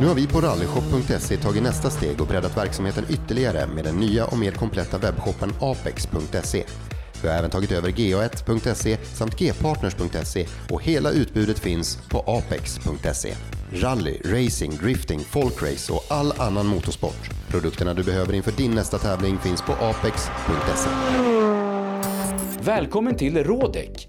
Nu har vi på rallyshop.se tagit nästa steg och breddat verksamheten ytterligare med den nya och mer kompletta webbshoppen apex.se. Vi har även tagit över ga1.se samt gpartners.se och hela utbudet finns på apex.se. Rally, racing, drifting, folkrace och all annan motorsport. Produkterna du behöver inför din nästa tävling finns på apex.se. Välkommen till Rådek!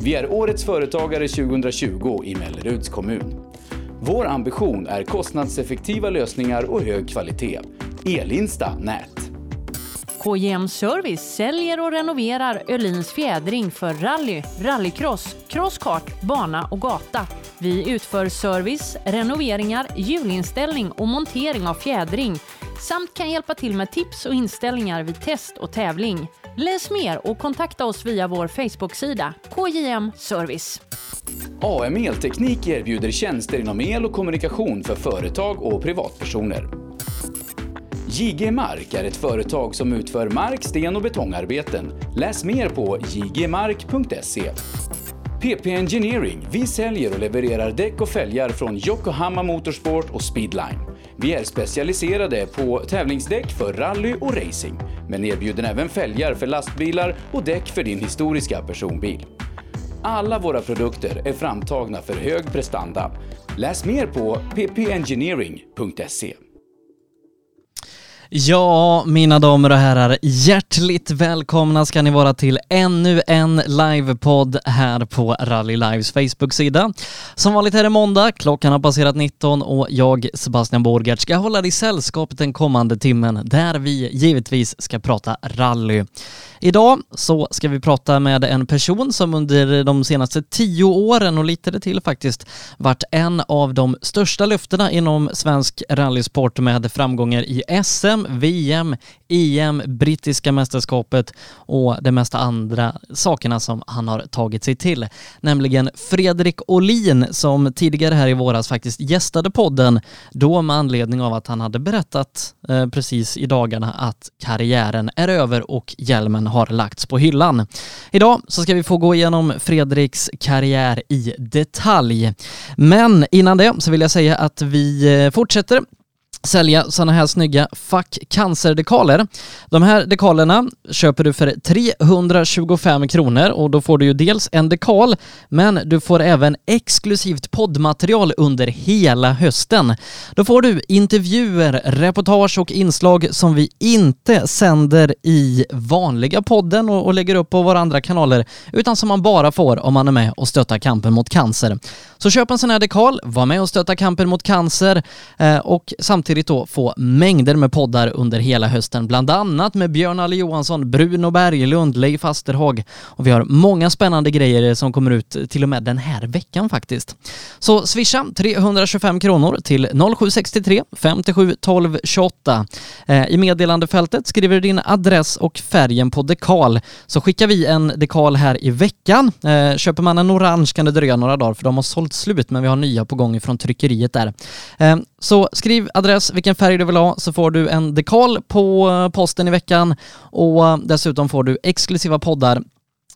Vi är Årets Företagare 2020 i Melleruds kommun. Vår ambition är kostnadseffektiva lösningar och hög kvalitet. Elinsta Nät. KJM Service säljer och renoverar Öhlins fjädring för rally, rallycross, crosskart, bana och gata. Vi utför service, renoveringar, hjulinställning och montering av fjädring samt kan hjälpa till med tips och inställningar vid test och tävling. Läs mer och kontakta oss via vår Facebook-sida KJM Service. AM Elteknik erbjuder tjänster inom el och kommunikation för företag och privatpersoner. JG Mark är ett företag som utför mark-, sten och betongarbeten. Läs mer på jgmark.se. PP Engineering. Vi säljer och levererar däck och fälgar från Yokohama Motorsport och Speedline. Vi är specialiserade på tävlingsdäck för rally och racing, men erbjuder även fälgar för lastbilar och däck för din historiska personbil. Alla våra produkter är framtagna för hög prestanda. Läs mer på ppengineering.se. Ja, mina damer och herrar, hjärtligt välkomna ska ni vara till ännu en livepodd här på Rally Lives Facebook-sida. Som vanligt är det måndag, klockan har passerat 19 och jag, Sebastian Borgert, ska hålla dig sällskap den kommande timmen där vi givetvis ska prata rally. Idag så ska vi prata med en person som under de senaste tio åren och lite till faktiskt varit en av de största löftena inom svensk rallysport med framgångar i SM, VM, EM, brittiska mästerskapet och de mesta andra sakerna som han har tagit sig till. Nämligen Fredrik Olin som tidigare här i våras faktiskt gästade podden då med anledning av att han hade berättat eh, precis i dagarna att karriären är över och hjälmen har lagts på hyllan. Idag så ska vi få gå igenom Fredriks karriär i detalj. Men innan det så vill jag säga att vi eh, fortsätter sälja sådana här snygga Fuck Cancer-dekaler. De här dekalerna köper du för 325 kronor och då får du ju dels en dekal, men du får även exklusivt poddmaterial under hela hösten. Då får du intervjuer, reportage och inslag som vi inte sänder i vanliga podden och, och lägger upp på våra andra kanaler, utan som man bara får om man är med och stöttar kampen mot cancer. Så köp en sån här dekal, var med och stötta kampen mot cancer eh, och samtidigt samtidigt då få mängder med poddar under hela hösten, bland annat med Björn Alle Johansson, Bruno Berglund, Leif Asterhag och vi har många spännande grejer som kommer ut till och med den här veckan faktiskt. Så swisha 325 kronor till 0763 57 12 28. I meddelandefältet skriver du din adress och färgen på dekal så skickar vi en dekal här i veckan. Eh, köper man en orange kan det dröja några dagar för de har sålt slut men vi har nya på gång från tryckeriet där. Eh, så skriv adress, vilken färg du vill ha så får du en dekal på eh, posten i veckan och dessutom får du exklusiva poddar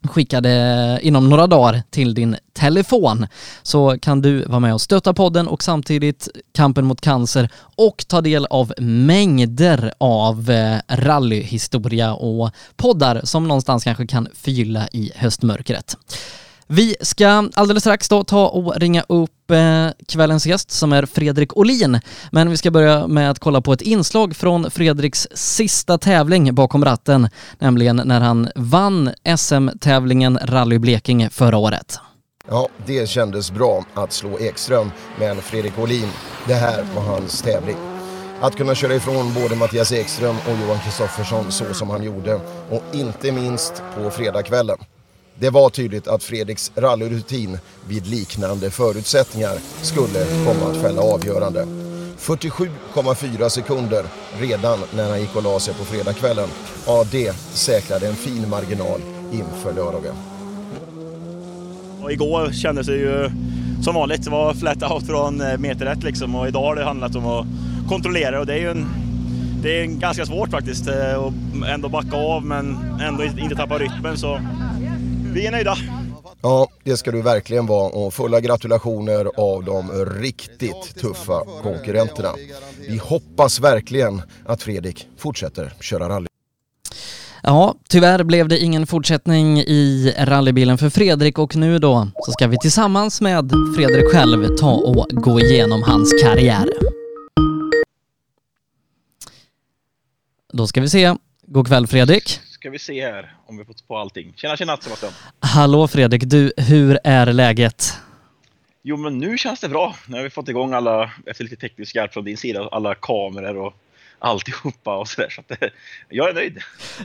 skickade eh, inom några dagar till din telefon så kan du vara med och stötta podden och samtidigt kampen mot cancer och ta del av mängder av eh, rallyhistoria och poddar som någonstans kanske kan förgylla i höstmörkret. Vi ska alldeles strax då ta och ringa upp eh, kvällens gäst som är Fredrik Olin. Men vi ska börja med att kolla på ett inslag från Fredriks sista tävling bakom ratten, nämligen när han vann SM-tävlingen Rally Blekinge förra året. Ja, det kändes bra att slå Ekström, men Fredrik Olin, det här var hans tävling. Att kunna köra ifrån både Mattias Ekström och Johan Kristoffersson så som han gjorde och inte minst på fredagskvällen. Det var tydligt att Fredriks rallyrutin vid liknande förutsättningar skulle komma att fälla avgörande. 47,4 sekunder redan när han gick och la sig på fredagskvällen. Ja, det säkrade en fin marginal inför lördagen. Och igår kändes det ju som vanligt. Det var flat out från eh, meter ett liksom och idag har det handlat om att kontrollera och det är ju en, det är ganska svårt faktiskt eh, att ändå backa av men ändå inte tappa rytmen så vi är nöjda. Ja, det ska du verkligen vara och fulla gratulationer av de riktigt tuffa konkurrenterna. Vi hoppas verkligen att Fredrik fortsätter köra rally. Ja, tyvärr blev det ingen fortsättning i rallybilen för Fredrik och nu då så ska vi tillsammans med Fredrik själv ta och gå igenom hans karriär. Då ska vi se. God kväll Fredrik ska vi se här om vi fått på allting. Tjena, tjena Sebastian! Hallå Fredrik, du, hur är läget? Jo, men nu känns det bra. Nu har vi fått igång alla, efter lite teknisk hjälp från din sida, alla kameror och alltihopa och sådär. Så att, jag är nöjd.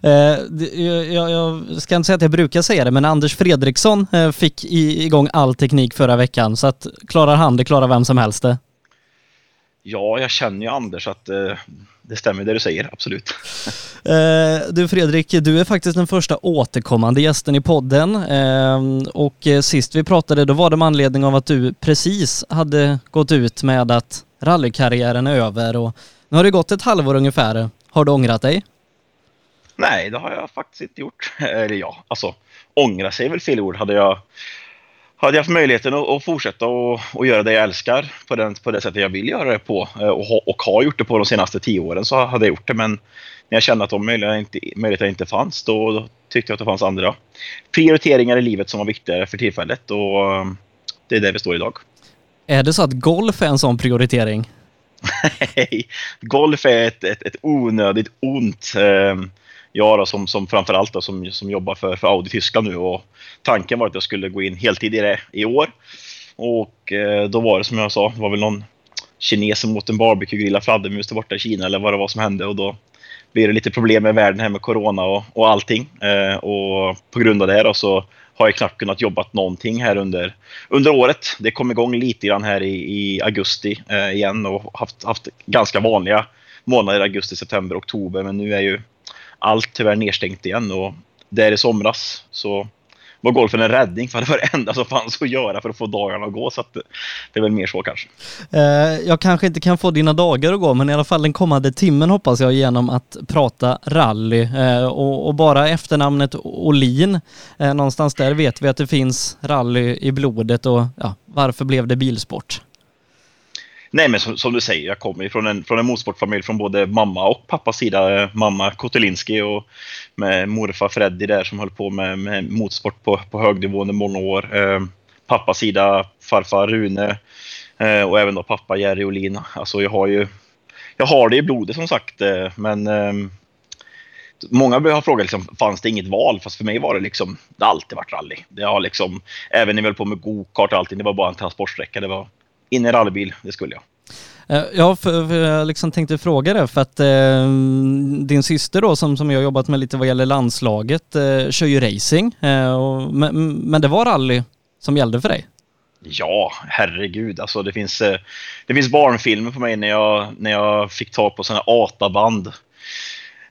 Eh, jag, jag, ska inte säga att jag brukar säga det, men Anders Fredriksson eh, fick igång all teknik förra veckan. Så att klarar han det, klarar vem som helst det. Ja, jag känner ju Anders att eh, det stämmer det du säger, absolut. Eh, du Fredrik, du är faktiskt den första återkommande gästen i podden eh, och sist vi pratade då var det med anledning av att du precis hade gått ut med att rallykarriären är över och nu har det gått ett halvår ungefär. Har du ångrat dig? Nej, det har jag faktiskt inte gjort. Eller ja, alltså ångra sig är väl fel ord. Hade jag hade jag haft möjligheten att, att fortsätta och, och, göra det jag älskar på, den, på det sättet jag vill göra det på eh, och, och har gjort det på de senaste tio åren så hade jag gjort det. Men när jag kände att de möjligheterna inte, möjligheterna inte fanns då, då, tyckte jag att det fanns andra prioriteringar i livet som var viktigare för tillfället och eh, det är där vi står idag. Är det så att golf är en sån prioritering? Nej, golf är ett, ett, ett onödigt ont. Jag då, som, som framförallt då, som, som jobbar för, för Audi Tyskland nu och tanken var att jag skulle gå in heltid i det i år. Och eh, då var det som jag sa, det var väl någon kines som åt en barbecue-grilla fladdermus där borta i Kina eller vad det var som hände och då blev det lite problem med världen här med corona och, och allting. Eh, och på grund av det då så har jag knappt kunnat jobba någonting här under, under året. Det kom igång lite grann här i, i augusti eh, igen och haft, haft ganska vanliga månader, augusti, september, oktober. Men nu är ju allt tyvärr nedstängt igen och där i somras så var golfen en räddning för det var det enda som fanns att göra för att få dagarna att gå. Så att eh, det är väl mer så kanske. Eh, jag kanske inte kan få dina dagar att gå, men i alla fall den kommande timmen hoppas jag genom att prata rally eh, och, bara efternamnet Olin. Någonstans där vet vi att det finns rally i blodet och ja, varför blev det bilsport? Nej, men som, som, du säger, jag kommer från en, från en motorsportfamilj från både mamma och pappas sida. Mamma Kotelinski och med morfar Freddy där som höll på med, med motorsport på, på hög nivå under många år. Eh, pappas sida farfar Rune eh, och även då pappa Jerry Olin. Alltså jag har ju, jag har det i blodet som sagt, eh, men eh, Många har frågat liksom, fanns det inget val? Fast för mig var det liksom, det har alltid varit rally. Det har liksom, även när vi höll på med gokart och allting, det var bara en transportsträcka. Det var in i rallybil, det skulle jag. Eh, ja, för, för jag liksom tänkte fråga det för att eh, din syster då som, som jag jobbat med lite vad gäller landslaget eh, kör ju racing. Eh, och, men, men det var rally som gällde för dig? Ja, herregud. Alltså det finns, eh, det finns barnfilmer på mig när jag, när jag fick tag på sådana ATA-band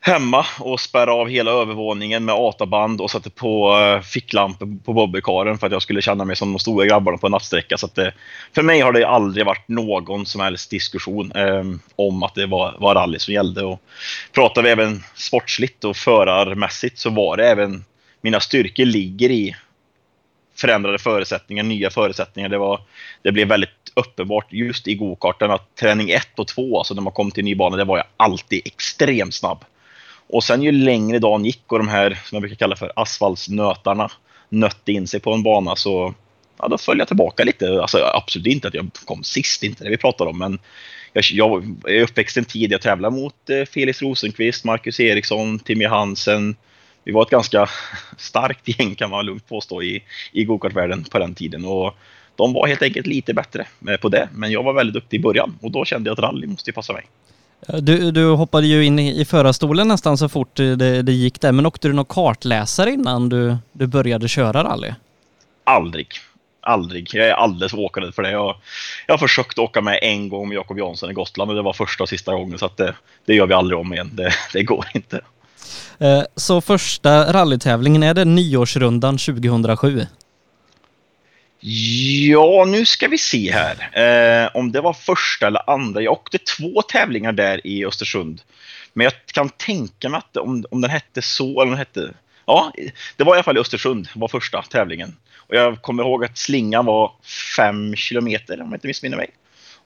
hemma och spärrade av hela övervåningen med ATA-band och satte på eh, uh, ficklampor på bobbykaren för att jag skulle känna mig som de stora grabbarna på en nattsträcka. Så att det, för mig har det aldrig varit någon som helst diskussion um, om att det var, var rally som gällde. Och pratar vi även sportsligt och förarmässigt så var det även mina styrkor ligger i förändrade förutsättningar, nya förutsättningar. Det, var, det blev väldigt uppenbart just i gokarten att träning 1 och 2, alltså när man kom till ny bana, det var jag alltid extremt snabb. Och sen ju längre dagen gick och de här, som jag brukar kalla för asfaltsnötarna, nötte in sig på en bana så ja, då föll jag tillbaka lite. Alltså, absolut inte att jag kom sist, inte det vi pratar om, men jag, jag är uppväxt en tid jag tävlade mot eh, Felix Rosenqvist, Marcus Eriksson, Timmy Hansen. Vi var ett ganska starkt gäng kan man lugnt påstå i, i gokartvärlden på den tiden. Och de var helt enkelt lite bättre eh, på det. Men jag var väldigt duktig i början och då kände jag att rally måste passa mig. Du, du hoppade ju in i, förarstolen nästan så fort det, det gick där, men åkte du någon kartläsare innan du, du började köra rally? Aldrig. Aldrig. Jag är alldeles åkande för det. Jag, jag har försökt åka med en gång med Jakob Jansson i Gotland och det var första och sista gången så att det, det gör vi aldrig om igen. Det, det går inte. Eh, så första rallytävlingen, är det nyårsrundan 2007? Ja, nu ska vi se här. Eh, om det var första eller andra. Jag åkte två tävlingar där i Östersund. Men jag kan tänka mig att om, om den hette så eller den hette... Ja, det var i alla fall i Östersund, var första tävlingen. Och jag kommer ihåg att slingan var fem kilometer om jag inte missminner mig.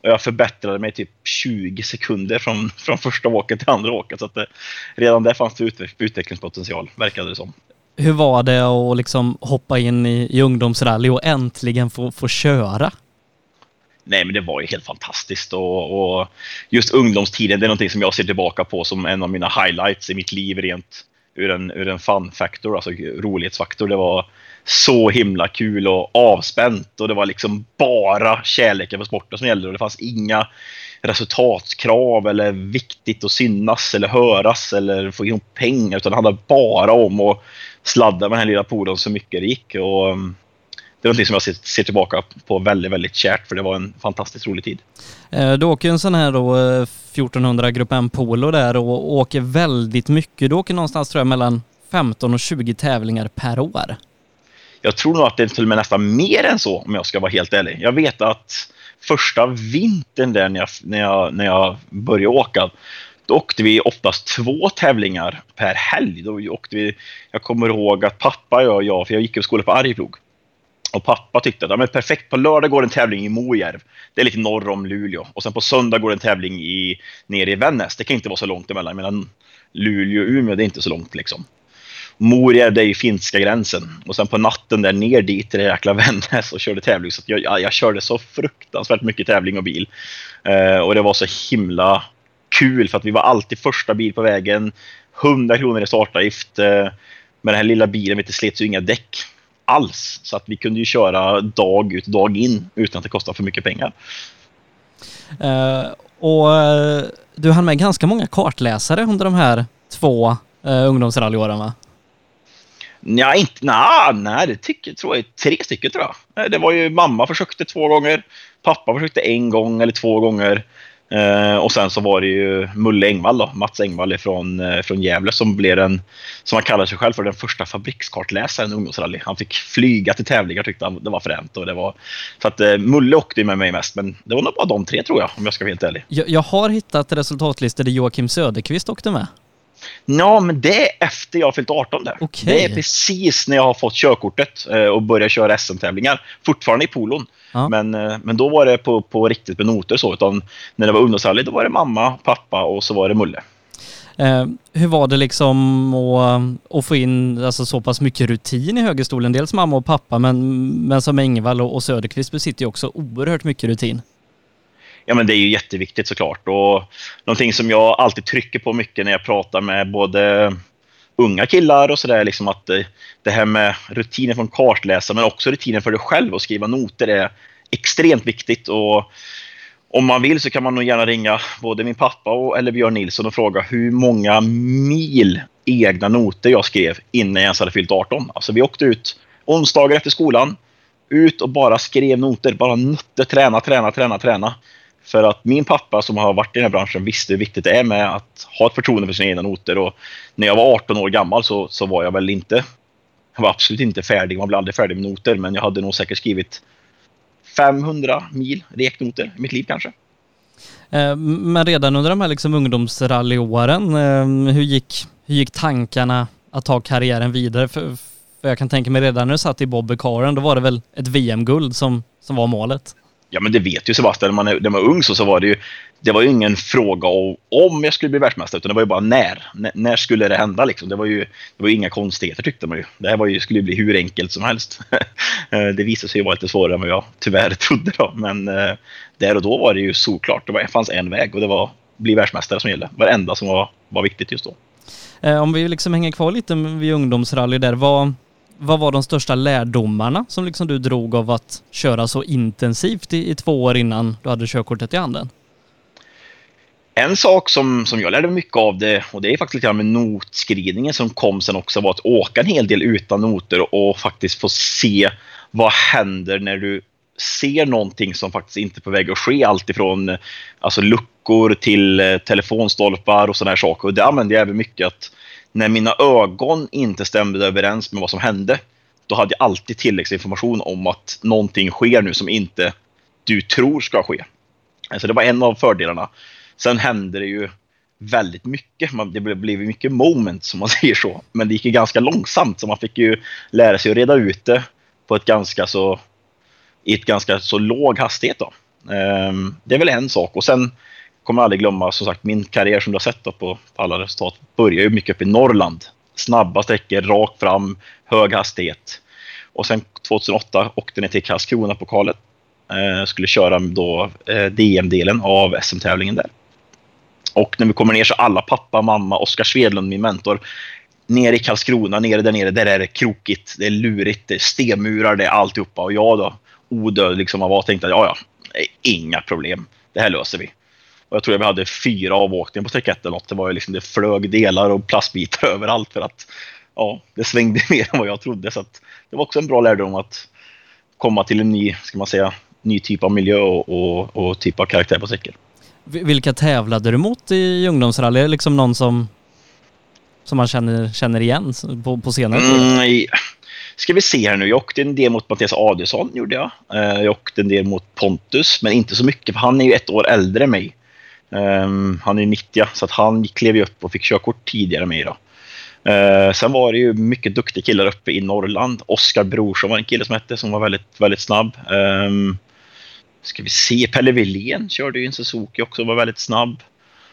Och jag förbättrade mig typ 20 sekunder från, från första åket till andra åket. Så att det, redan där fanns det utvecklingspotential, verkade det som hur var det att liksom hoppa in i, i ungdomsrally och äntligen få, få köra? Nej, men det var ju helt fantastiskt och, och, just ungdomstiden, det är någonting som jag ser tillbaka på som en av mina highlights i mitt liv rent ur en, ur en fun-faktor, alltså rolighetsfaktor. Det var så himla kul och avspänt och det var liksom bara kärleken för sporten som gällde och det fanns inga resultatkrav eller viktigt att synas eller höras eller få ihop pengar utan det handlade bara om att sladda med den här lilla polen så mycket det gick. Och, um, det är något som jag ser, tillbaka på väldigt, väldigt kärt för det var en fantastiskt rolig tid. Eh, du åker en sån här då 1400 eh, Grupp M Polo där och åker väldigt mycket. Du åker någonstans tror jag mellan 15 och 20 tävlingar per år. Jag tror nog att det är till och med nästan mer än så om jag ska vara helt ärlig. Jag vet att första vintern där när jag, när jag, när jag började åka då åkte vi oftast två tävlingar per helg. Då åkte vi, jag kommer ihåg att pappa och jag, för jag gick i skola på Arjeplog, och pappa tyckte att ja, men perfekt, på lördag går en tävling i Mojärv. Det är lite norr om Luleå. Och sen på söndag går en tävling i, nere i Vännäs. Det kan inte vara så långt emellan. Medan Luleå och Umeå, det är inte så långt liksom. Morjärv, det är ju finska gränsen. Och sen på natten där ner dit till det jäkla Vännäs och körde tävling. Så jag, jag, jag, körde så fruktansvärt mycket tävling och bil. Eh, och det var så himla kul för att vi var alltid första bil på vägen. 100 kronor i startavgift. Eh, med den här lilla bilen, det slets ju inga däck alls. Så att vi kunde ju köra dag ut och dag in utan att det kostade för mycket pengar. Uh, och uh, du hann med ganska många kartläsare under de här två uh, ungdomsrallyåren va? Ja, inte, nej, nej, det tycker, tror jag tre stycken tror jag. Det var ju mamma försökte två gånger, pappa försökte en gång eller två gånger. Eh, och sen så var det ju Mulle Engvall då, Mats Engvall från, eh, från Gävle som blev den, som han kallar sig själv för, den första fabrikskartläsaren i ungdomsrally. Han fick flyga till tävlingar tyckte han det var fränt. Och det var, så att eh, Mulle åkte med mig mest, men det var nog bara de tre tror jag, om jag ska vara helt ärlig. Jag, jag har hittat resultatlistor där Joakim Söderqvist åkte med. Ja, men det är efter jag har fyllt 18 där. Okay. Det är precis när jag har fått körkortet eh, och börjat köra SM-tävlingar. Fortfarande i polon. Ja. Men, eh, men då var det på, på riktigt med noter så. Utan när det var ungdomsrally då var det mamma, pappa och så var det Mulle. Eh, hur var det liksom att, att få in alltså, så pass mycket rutin i högerstolen? Dels mamma och pappa, men, men som Engvall och, och Söderqvist besitter ju också oerhört mycket rutin. Ja, men det är ju jätteviktigt såklart. Och någonting som jag alltid trycker på mycket när jag pratar med både unga killar och sådär, liksom att eh, det här med rutinen från kartläsare men också rutinen för dig själv att skriva noter är extremt viktigt. Och om man vill så kan man nog gärna ringa både min pappa och, eller Björn Nilsson och fråga hur många mil egna noter jag skrev innan jag ens hade fyllt 18. Alltså vi åkte ut onsdagar efter skolan, ut och bara skrev noter. Bara nötte, träna, träna, träna, träna. För att min pappa som har varit i den här branschen visste hur viktigt det är med att ha ett förtroende för sina egna noter. Och när jag var 18 år gammal så, så var jag väl inte, jag var absolut inte färdig. Man blir aldrig färdig med noter, men jag hade nog säkert skrivit 500 mil reknoter i mitt liv kanske. Eh, men redan under de här liksom ungdomsrallyåren, eh, hur gick, hur gick tankarna att ta karriären vidare? För, för jag kan tänka mig redan när du satt i bobbykaren, då var det väl ett VM-guld som, som var målet? Ja, men det vet ju Sebastian. När man, när man var ung så, så var det ju det var ju ingen fråga om jag skulle bli världsmästare, utan det var ju bara när. N när skulle det hända? Liksom? Det var ju det var inga konstigheter tyckte man ju. Det här var ju, skulle ju bli hur enkelt som helst. Eh, det visade sig ju vara lite svårare än vad jag tyvärr trodde. Då. Men eh, där och då var det ju såklart. Det var, fanns en väg och det var bli världsmästare som gällde. Det var det enda som var, var viktigt just då. Eh, om vi liksom hänger kvar lite vid ungdomsrally där, vad, vad var de största lärdomarna som liksom du drog av att köra så intensivt i, i två år innan du hade körkortet i handen? En sak som, som jag lärde mig mycket av det, och det är faktiskt lite med notskrivningen som kom sen också, var att åka en hel del utan noter och faktiskt få se vad händer när du ser någonting som faktiskt inte är på väg att ske. Alltifrån alltså, luckor till eh, telefonstolpar och sådana här saker. Och det använde jag även mycket att när mina ögon inte stämde överens med vad som hände, då hade jag alltid tilläggsinformation om att någonting sker nu som inte du tror ska ske. Alltså det var en av fördelarna. Sen hände det ju väldigt mycket. Det blev mycket moment som man säger så. Men det gick ju ganska långsamt så man fick ju lära sig att reda ut det på ett ganska så i ett ganska så låg hastighet. Då. Ehm, det är väl en sak. Och sen kommer aldrig glömma som sagt min karriär som du har sett då på alla resultat börjar ju mycket uppe i Norrland. Snabba sträckor, rakt fram, hög hastighet. Och sen 2008 åkte ni till Karlskrona pokalet. Eh, skulle köra då eh, DM-delen av SM-tävlingen där. Och när vi kommer ner så alla pappa, mamma, Oskar Svedlund, min mentor, nere i Karlskrona, nere där nere, där är det krokigt, det är lurigt, det är stenmurar, det är alltihopa. Och jag då, odödlig som jag var tänkte att ja, ja, inga problem, det här löser vi. Och jag tror att vi hade fyra avåkningar på sträcka eller något. Det var ju liksom, det flög delar och plastbitar överallt för att ja, det svängde mer än vad jag trodde. Så det var också en bra lärdom att komma till en ny, ska man säga, ny typ av miljö och, och, och typ av karaktär på cykel. Vilka tävlade du mot i ungdomsrally? Liksom någon som, som man känner, känner igen på, på senare tid? Mm, ska vi se här nu. Jag åkte en del mot Mattias Adielsson, gjorde jag. Eh, jag åkte en del mot Pontus, men inte så mycket, för han är ju ett år äldre än mig. Um, han är 90, så att han klev ju upp och fick körkort tidigare än mig. Då. Uh, sen var det ju mycket duktiga killar uppe i Norrland. Oskar Brorsson var en kille som hette, som var väldigt, väldigt snabb. Um, ska vi se, Pelle Wilén körde ju en Suzuki också, var väldigt snabb.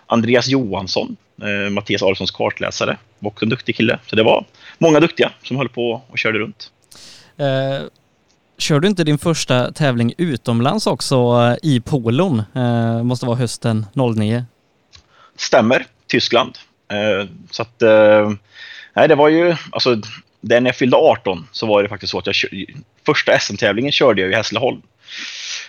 Andreas Johansson, uh, Mattias Adolfssons kartläsare, var också en duktig kille. Så det var många duktiga som höll på och körde runt. Uh, Kör du inte din första tävling utomlands också eh, i polon? Eh, måste vara hösten 09. Stämmer, Tyskland. Eh, så att, eh, nej det var ju, alltså när jag fyllde 18 så var det faktiskt så att jag första SM-tävlingen körde jag i Hässleholm.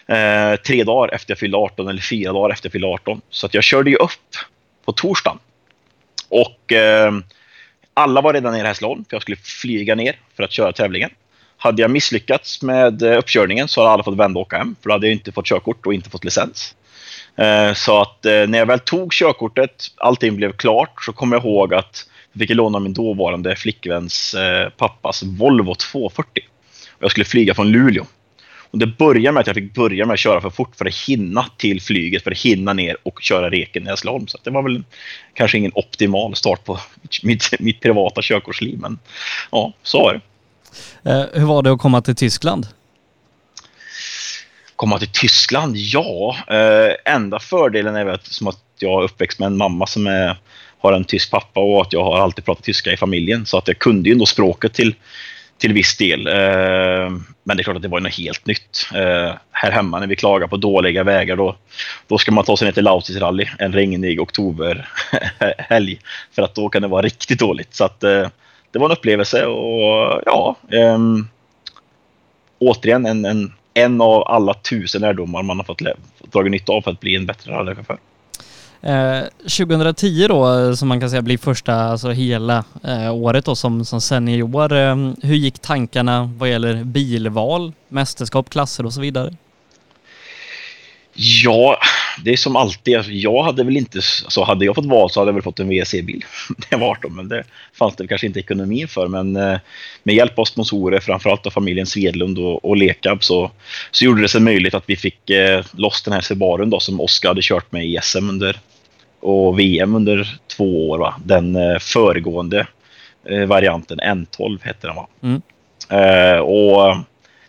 Eh, tre dagar efter jag fyllde 18 eller fyra dagar efter jag fyllde 18. Så att jag körde ju upp på torsdagen. Och eh, alla var redan nere i Hässleholm för jag skulle flyga ner för att köra tävlingen. Hade jag misslyckats med eh, uppkörningen så hade alla fått vända och åka hem. För då hade jag inte fått körkort och inte fått licens. Eh, så att eh, när jag väl tog körkortet, allting blev klart, så kom jag ihåg att jag fick låna min dåvarande flickväns pappas Volvo 240. Och jag skulle flyga från Luleå. Och det började med att jag fick börja med att köra för fort för att hinna till flyget, för att hinna ner och köra reken i Hässleholm. Så det var väl kanske ingen optimal start på mitt, mitt privata körkortsliv, men ja, så var det. Eh, hur var det att komma till Tyskland? Komma till Tyskland? Ja, eh, enda fördelen är väl att, som att jag är uppväxt med en mamma som är, har en tysk pappa och att jag har alltid pratat tyska i familjen. Så att jag kunde ju ändå språket till, till viss del. Eh, men det är klart att det var något helt nytt. Eh, här hemma när vi klagar på dåliga vägar då, då ska man ta sig ner till Lautis rally en regnig oktoberhelg. För att då kan det vara riktigt dåligt. Så att eh, det var en upplevelse och ja, um, återigen en, en en av alla tusen lärdomar man har fått dra nytta av för att bli en bättre rallychaufför. Eh, 2010 då, som man kan säga blir första, alltså hela eh, året då som, som senior. Eh, hur gick tankarna vad gäller bilval, mästerskap, klasser och så vidare? Ja, det är som alltid. Alltså, jag hade väl inte... Så hade jag fått val så hade jag väl fått en WC-bil. det var 18, men det fanns det kanske inte ekonomin för. Men eh, med hjälp av sponsorer, framförallt av familjen Svedlund och, och Lekab, så, så gjorde det sig möjligt att vi fick eh, loss den här Subarun då, som Oskar hade kört med i SM under, och VM under två år. Va? Den eh, föregående eh, varianten, N12 hette den va? Mm. Eh, och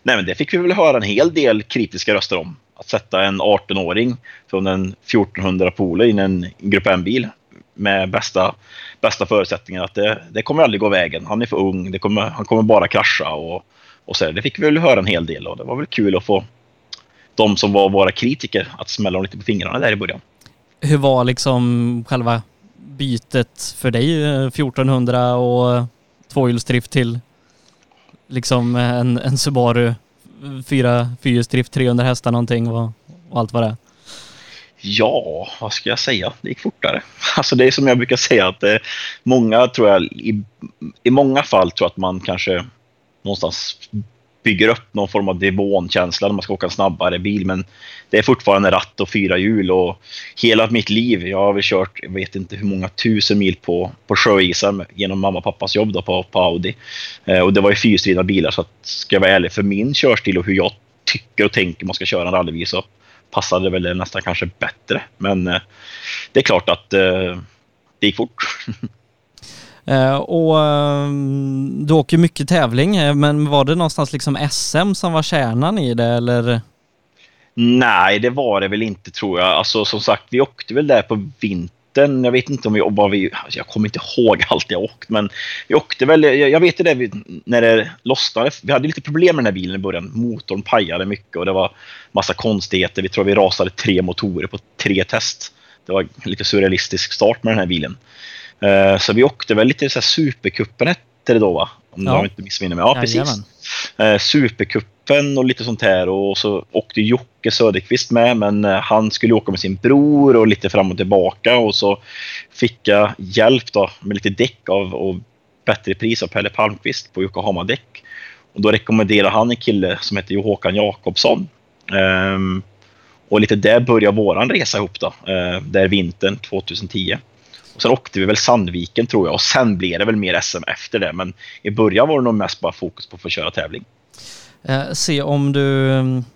nej, men det fick vi väl höra en hel del kritiska röster om att sätta en 18-åring från en 1400 Polo in en Grupp M-bil med bästa, bästa förutsättningar att det, det kommer aldrig gå vägen. Han är för ung, det kommer, han kommer bara krascha och, och så. Det fick vi väl höra en hel del och det var väl kul att få de som var våra kritiker att smälla dem lite på fingrarna där i början. Hur var liksom själva bytet för dig, eh, 1400 och tvåhjulsdrift till liksom en, en Subaru fyra fyrhjulsdrift, 300 hästar någonting och, och allt vad det är? Ja, vad ska jag säga? Det gick fortare. Alltså det är som jag brukar säga att eh, många tror jag, i, i många fall tror jag att man kanske någonstans bygger upp någon form av devonkänsla när man ska åka en snabbare bil. Men det är fortfarande ratt och fyra hjul och hela mitt liv. Jag har väl kört, jag vet inte hur många tusen mil på, på sjöisar genom mamma och pappas jobb då på, på Audi. Eh, och det var ju fyrhjulsdrivna bilar så att ska jag vara ärlig, för min körstil och hur jag tycker och tänker man ska köra en rallybil så passade det väl nästan kanske bättre. Men eh, det är klart att eh, det gick fort. Eh, och ehm, du åker mycket tävling, eh, men var det någonstans liksom SM som var kärnan i det eller? Nej, det var det väl inte tror jag. Alltså som sagt, vi åkte väl där på vintern. Jag vet inte om vi var vi, alltså, jag kommer inte ihåg allt jag åkt, men vi åkte väl. Jag, jag vet det när det lossnade. Vi hade lite problem med den här bilen i början. Motorn pajade mycket och det var massa konstigheter. Vi tror vi rasade tre motorer på tre test. Det var lite surrealistisk start med den här bilen. Uh, så vi åkte väl lite så här Supercupen hette det då va? Om ja. jag inte missminner mig. Ja, precis. Uh, Supercupen och lite sånt här och så åkte Jocke Söderqvist med men uh, han skulle åka med sin bror och lite fram och tillbaka och så fick jag hjälp då med lite däck av och bättre pris av Pelle Palmqvist på Yokohama-däck. Och då rekommenderade han en kille som heter Håkan Jakobsson. Um, och lite där började våran resa ihop då, uh, där vintern 2010. Och sen åkte vi väl Sandviken tror jag och sen blev det väl mer SM efter det. Men i början var det nog mest bara fokus på att få köra tävling. Eh, se om du,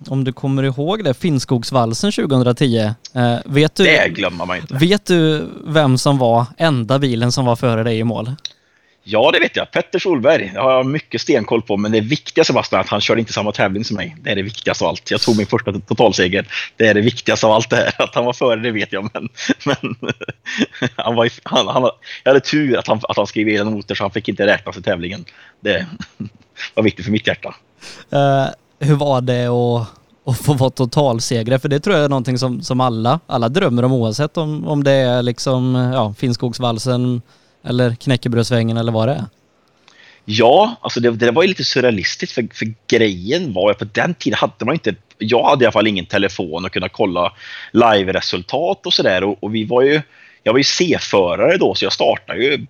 om du kommer ihåg det, Finnskogsvalsen 2010. Eh, vet du, det glömmer man inte. Vet du vem som var enda bilen som var före dig i mål? Ja, det vet jag. Petter Solberg det har jag mycket stenkoll på. Men det viktiga Sebastian är att han körde inte samma tävling som mig. Det är det viktigaste av allt. Jag tog min första totalseger. Det är det viktigaste av allt det här. Att han var före, det vet jag. Men, men han var, han, han, jag hade tur att han, att han skrev egen motor så han fick inte räknas i tävlingen. Det var viktigt för mitt hjärta. Uh, hur var det att, att få vara totalsegrare? För det tror jag är någonting som, som alla, alla drömmer om oavsett om, om det är liksom ja, Finnskogsvalsen eller knäckebrödsvängen eller vad det är? Ja, alltså det, det var ju lite surrealistiskt för, för grejen var att på den tiden hade man inte, jag hade i alla fall ingen telefon och kunna kolla live-resultat och sådär och, och vi var ju, jag var ju C-förare då så jag startade ju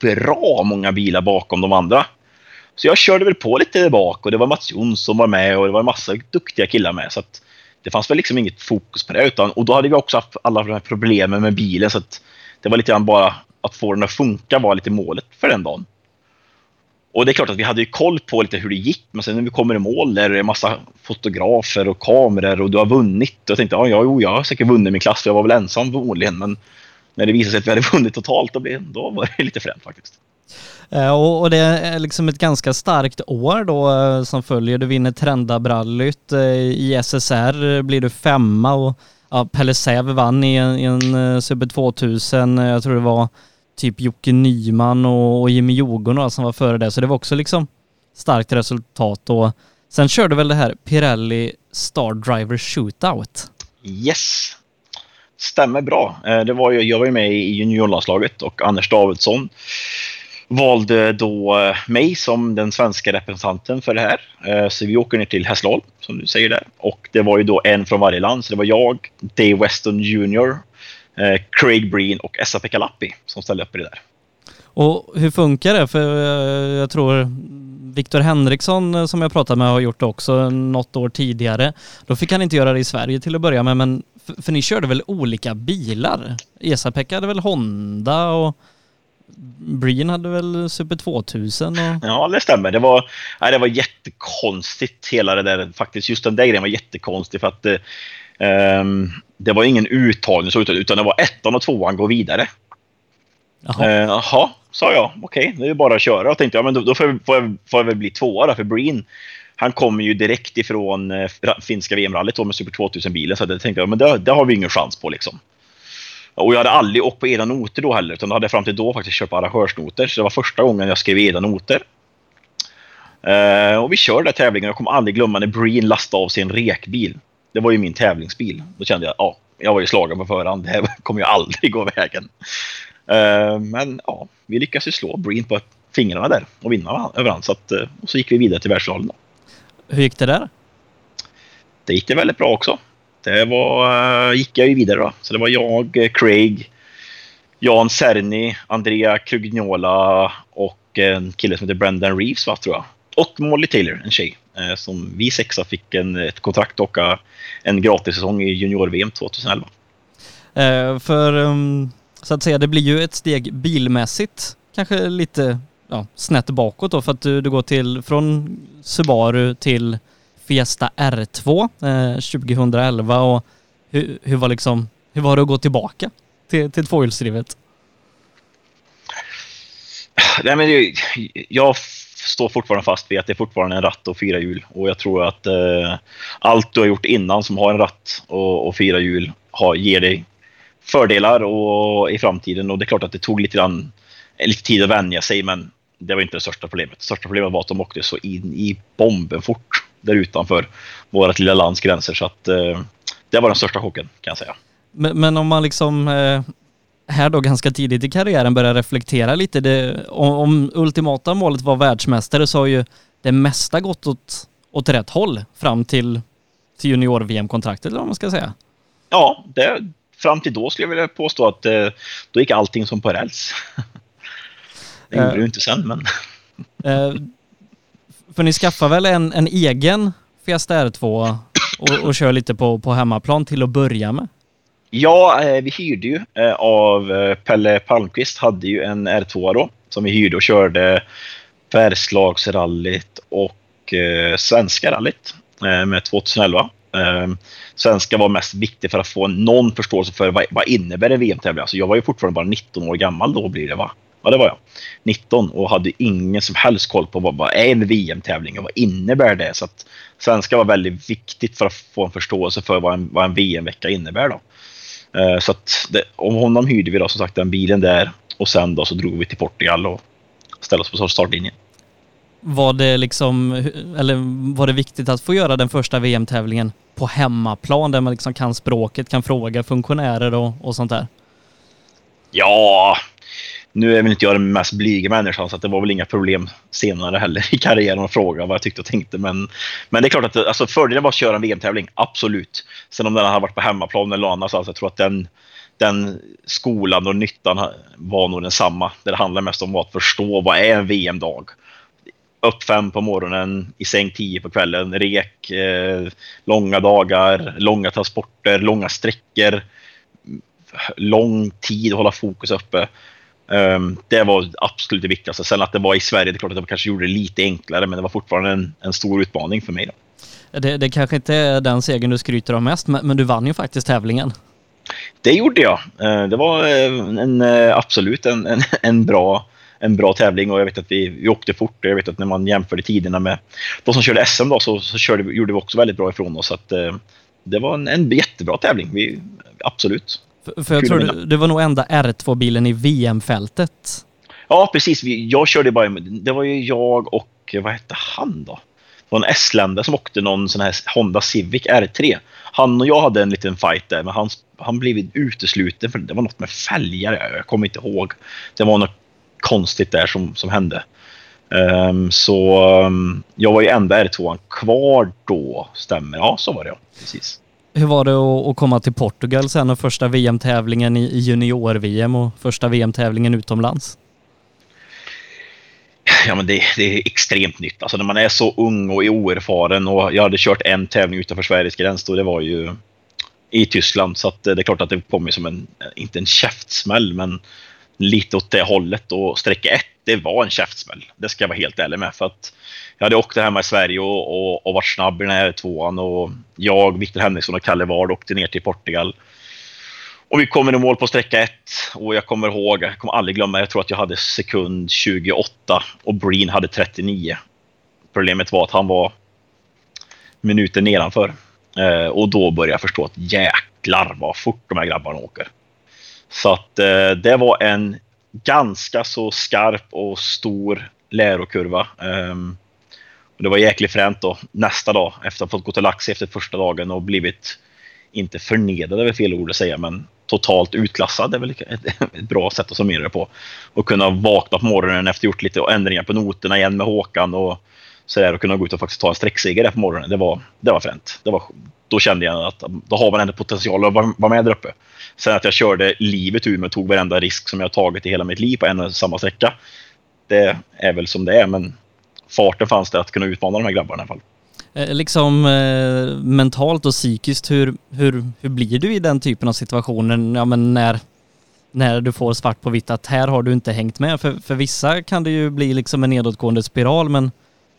bra många bilar bakom de andra. Så jag körde väl på lite där bak och det var Mats Jonsson var med och det var en massa duktiga killar med så att det fanns väl liksom inget fokus på det utan och då hade vi också haft alla de här problemen med bilen så att det var lite grann bara att få den att funka var lite målet för den dagen. Och det är klart att vi hade ju koll på lite hur det gick, men sen när vi kommer i mål där det är massa fotografer och kameror och du har vunnit. Och jag tänkte, ja, jo, jag har säkert vunnit min klass, för jag var väl ensam förmodligen, men när det visade sig att vi hade vunnit totalt, då, blev, då var det lite fränt faktiskt. Eh, och, och, det är liksom ett ganska starkt år då eh, som följer. Du vinner Trendabrallyt eh, i SSR, blir du femma och ja, Pelle Säv vann i en, i en Super 2000. Jag tror det var typ Jocke Nyman och, och Jimmy Jogo som var före det. Så det var också liksom starkt resultat och sen körde väl det här Pirelli Star Driver Shootout. Yes, stämmer bra. Eh, det var ju, jag var ju med i juniorlandslaget och Anders Davidsson valde då eh, mig som den svenska representanten för det här. Eh, så vi åker ner till Hässleholm, som du säger där. Och det var ju då en från varje land. Så det var jag, Dave Weston Jr, Craig Breen och Esa-Pekka Lappi som ställde upp i det där. Och hur funkar det? För jag tror Viktor Henriksson som jag pratat med har gjort det också något år tidigare. Då fick han inte göra det i Sverige till att börja med, men för, för ni körde väl olika bilar? Esa-Pekka hade väl Honda och Breen hade väl Super 2000? Och... Ja, det stämmer. Det var, nej, det var jättekonstigt hela det där. Faktiskt just den där grejen var jättekonstig för att um, det var ingen uttagning så, utan det var ettan och tvåan går vidare. Jaha, jaha sa jag. Okej, okay, det är bara att köra. Och tänkte jag, men då, då får, jag, får, jag, får jag väl bli tvåa då, för Breen han kommer ju direkt ifrån uh, finska VM-rallyt med Super 2000-bilen. Så det tänkte jag, men det, det har vi ingen chans på liksom. Och jag hade aldrig åkt på era noter då heller, utan jag hade fram till då faktiskt kört på arrangörsnoter. Så det var första gången jag skrev era noter. Uh, och vi körde tävlingen. Jag kommer aldrig glömma när Breen lastade av sin rekbil. Det var ju min tävlingsbil. Då kände jag, ja, jag var ju slagen på förhand. Det här kommer ju aldrig gå vägen. Uh, men ja, vi lyckades ju slå Breen på fingrarna där och vinna över han. Så att, uh, och så gick vi vidare till världsfinalen. Hur gick det där? Det gick det väldigt bra också det var, eh, gick jag ju vidare då. Så det var jag, eh, Craig, Jan Cerny, Andrea Krugnola och en kille som heter Brendan Reeves, va, tror jag. Och Molly Taylor, en tjej. Eh, som vi sexa fick en, ett kontrakt och en gratissäsong i junior-VM 2011. Eh, för um, så att säga, det blir ju ett steg bilmässigt kanske lite ja, snett bakåt då för att du, du går till från Subaru till Fiesta R2 eh, 2011 och hur, hur, var liksom, hur var det att gå tillbaka till, till tvåhjulsdrivet? Nej, men jag står fortfarande fast vid att det är fortfarande en ratt och fyra hjul och jag tror att eh, allt du har gjort innan som har en ratt och, och fyra hjul har, ger dig fördelar och, i framtiden och det är klart att det tog lite, grann, eh, lite tid att vänja sig men det var inte det största problemet. Det största problemet var att de åkte så in i bomben fort där utanför vårt lilla lands gränser. Så att eh, det var den största chocken kan jag säga. Men, men om man liksom eh, här då ganska tidigt i karriären börjar reflektera lite. Det, om, om ultimata målet var världsmästare så har ju det mesta gått åt, åt rätt håll fram till, till junior-VM-kontraktet eller vad man ska säga. Ja, det, fram till då skulle jag vilja påstå att eh, då gick allting som på räls. det gjorde det ju inte sen men... För ni skaffar väl en, en egen Fiesta R2 och, och kör lite på, på hemmaplan till att börja med? Ja, eh, vi hyrde ju eh, av eh, Pelle Palmqvist hade ju en R2 då som vi hyrde och körde Bergslagsrallyt och Svenska rallyt med 2011. Svenska var mest viktigt för att få någon förståelse för vad, vad innebär en VM-tävling. Alltså jag var ju fortfarande bara 19 år gammal då blir det va? ja det var jag, 19 och hade ingen som helst koll på vad, vad är en VM-tävling och vad innebär det. Så att svenska var väldigt viktigt för att få en förståelse för vad en, vad en VM-vecka innebär. Då. Uh, så att det, om honom hyrde vi då som sagt den bilen där och sen då så drog vi till Portugal och ställde oss på startlinjen. Var det liksom, eller var det viktigt att få göra den första VM-tävlingen på hemmaplan där man liksom kan språket, kan fråga funktionärer och, och sånt där? Ja, nu är väl inte jag den mest blyga människan så det var väl inga problem senare heller i karriären att fråga vad jag tyckte och tänkte. Men, men det är klart att alltså, fördelen var att köra en VM-tävling, absolut. Sen om den hade varit på hemmaplan eller annat, alltså, jag tror att den, den skolan och nyttan var nog densamma. Det handlar mest om att förstå vad är en VM-dag. Upp fem på morgonen, i säng tio på kvällen, rek, eh, långa dagar, långa transporter, långa sträckor, lång tid att hålla fokus uppe. Um, det var absolut det viktigaste. Sen att det var i Sverige, det är klart att det kanske gjorde det lite enklare, men det var fortfarande en, en stor utmaning för mig. Då. Det, det kanske inte är den segern du skryter om mest, men, men du vann ju faktiskt tävlingen. Det gjorde jag. Uh, det var uh, en, uh, absolut en, en, en, bra, en bra tävling och jag vet att vi, vi åkte fort. Jag vet att när man jämförde tiderna med de som körde SM då, så, så körde, gjorde vi också väldigt bra ifrån oss. Så att, det var en, en jättebra tävling. Vi, absolut. För, för jag tror det, det var nog enda R2-bilen i VM-fältet. Ja, precis. Jag körde bara... Det var ju jag och... Vad hette han då? Det var en estländare som åkte någon sån här Honda Civic R3. Han och jag hade en liten fight där, men han, han blev utesluten för det var något med fälgar. Jag kommer inte ihåg. Det var något konstigt där som, som hände. Um, så um, jag var ju enda R2 kvar då, stämmer. Ja, så var det ja. Precis. Hur var det att komma till Portugal sen och första VM-tävlingen i junior-VM och första VM-tävlingen utomlands? Ja, men det, det, är extremt nytt. Alltså när man är så ung och oerfaren och jag hade kört en tävling utanför Sveriges gräns då det var ju i Tyskland. Så att eh, det är klart att det kom som en, inte en käftsmäll, men lite åt det hållet. Och sträcka ett, det var en käftsmäll. Det ska jag vara helt ärlig med. För att jag hade åkt hemma i Sverige och, och, och varit snabb i den här tvåan. Och jag, Viktor Henriksson och Kalle Ward åkte ner till Portugal. Och vi kommer i mål på sträcka ett och jag kommer ihåg, jag kommer aldrig glömma, jag tror att jag hade sekund 28 och Breen hade 39. Problemet var att han var minuter nedanför. Eh, och då började jag förstå att jäklar vad fort de här grabbarna åker. Så att eh, det var en ganska så skarp och stor lärokurva. Um, och det var jäkligt fränt då nästa dag efter att ha fått gå till lax efter första dagen och blivit inte förnedrad är väl fel ord att säga, men totalt utklassad är väl ett, ett bra sätt att summera det på. Och kunna vakna på morgonen efter gjort lite ändringar på noterna igen med Håkan och så där och kunna gå ut och faktiskt ta en sträckseger på morgonen. Det var, det var fränt. Det var, då kände jag att mm, då har man ändå potential att vara med där uppe. Sen att jag körde livet ur mig och tog varenda risk som jag tagit i hela mitt liv på en och samma sträcka. Det är väl som det är, men farten fanns det att kunna utmana de här grabbarna i alla fall. Eh, liksom eh, mentalt och psykiskt, hur, hur, hur blir du i den typen av situationer? Ja, men när, när du får svart på vitt att här har du inte hängt med. För, för vissa kan det ju bli liksom en nedåtgående spiral, men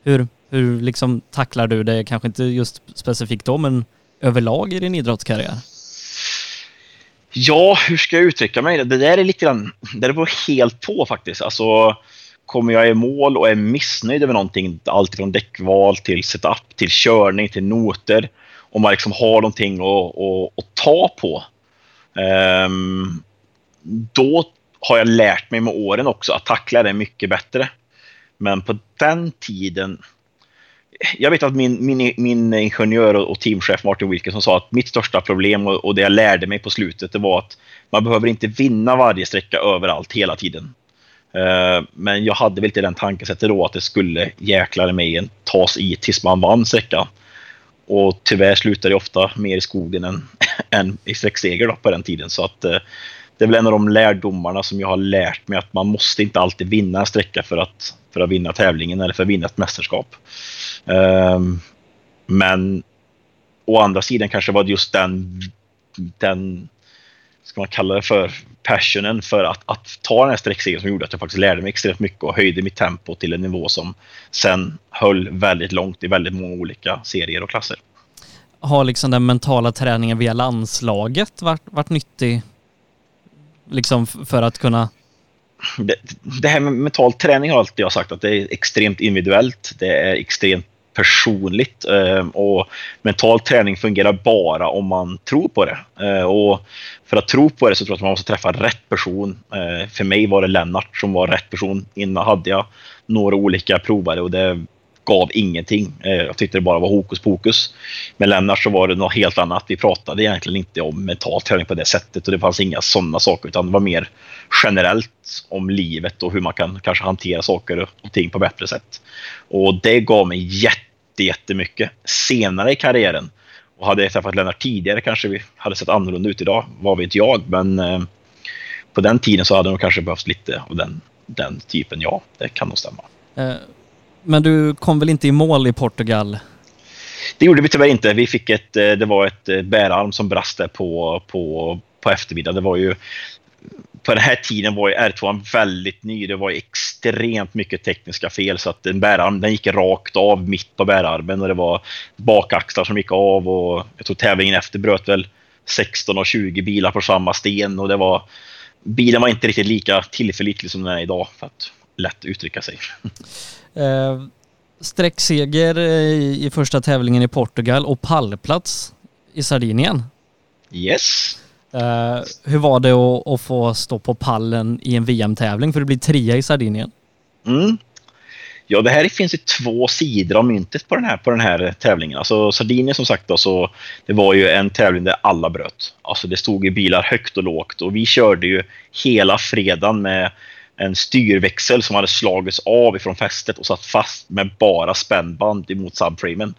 hur, hur liksom tacklar du det? Kanske inte just specifikt då, men överlag i din idrottskarriär? Ja, hur ska jag uttrycka mig? Det där är lite grann, det beror helt på faktiskt. Alltså, kommer jag i mål och är missnöjd över någonting, allt från däckval till setup, till körning, till noter, om man liksom har någonting att, att, att ta på, um, då har jag lärt mig med åren också att tackla det mycket bättre. Men på den tiden, jag vet att min, min, min ingenjör och teamchef Martin Wilkinson sa att mitt största problem och, och det jag lärde mig på slutet det var att man behöver inte vinna varje sträcka överallt hela tiden. Eh, men jag hade väl inte den tankesättet då att det skulle jäklar mig tas i tills man vann sträckan. Och tyvärr slutade det ofta mer i skogen än, än i sträckseger på den tiden. Så att eh, det är väl en av de lärdomarna som jag har lärt mig att man måste inte alltid vinna en sträcka för att, för att vinna tävlingen eller för att vinna ett mästerskap. Um, men å andra sidan kanske var det just den, den ska man kalla det för, passionen för att, att ta den här sträcksegern som gjorde att jag faktiskt lärde mig extremt mycket och höjde mitt tempo till en nivå som sen höll väldigt långt i väldigt många olika serier och klasser. Har liksom den mentala träningen via landslaget varit, varit nyttig liksom för att kunna det, det, här med mental träning har alltid jag sagt att det är extremt individuellt. Det är extremt personligt eh, och mental träning fungerar bara om man tror på det. Eh, och för att tro på det så tror jag att man måste träffa rätt person. Eh, för mig var det Lennart som var rätt person. Innan hade jag några olika provare och det gav ingenting. Eh, jag tyckte det bara var hokus pokus. Med Lennart så var det något helt annat. Vi pratade egentligen inte om mental träning på det sättet och det fanns inga sådana saker utan det var mer generellt om livet och hur man kan kanske hantera saker och ting på bättre sätt. Och det gav mig jätte, jättemycket senare i karriären. Och hade jag träffat Lennart tidigare kanske vi hade sett annorlunda ut idag, vad vet jag. Men eh, på den tiden så hade de kanske behövt lite av den, den typen, ja, det kan nog stämma. Uh men du kom väl inte i mål i Portugal? Det gjorde vi tyvärr inte. Vi fick ett, eh, det var ett eh, bärarm som brast på, på, på eftermiddagen. Det var ju, på den här tiden var ju R2 väldigt ny. Det var extremt mycket tekniska fel så att en bärarm den gick rakt av mitt på bärarmen och det var bakaxlar som gick av och jag tror tävlingen efter bröt väl 16 och 20 bilar på samma sten och det var bilen var inte riktigt lika tillförlitlig som den är idag för att lätt uttrycka sig. Eh, sträckseger i, i första tävlingen i Portugal och pallplats i Sardinien. Yes. Uh, hur var det att, att, få stå på pallen i en VM-tävling? För det blir trea i Sardinien. Mm. Ja, det här finns ju två sidor av myntet på den här, på den här tävlingen. Alltså Sardinien som sagt då, så det var ju en tävling där alla bröt. Alltså det stod i bilar högt och lågt och vi körde ju hela fredagen med en styrväxel som hade slagits av ifrån fästet och satt fast med bara spännband emot subframen.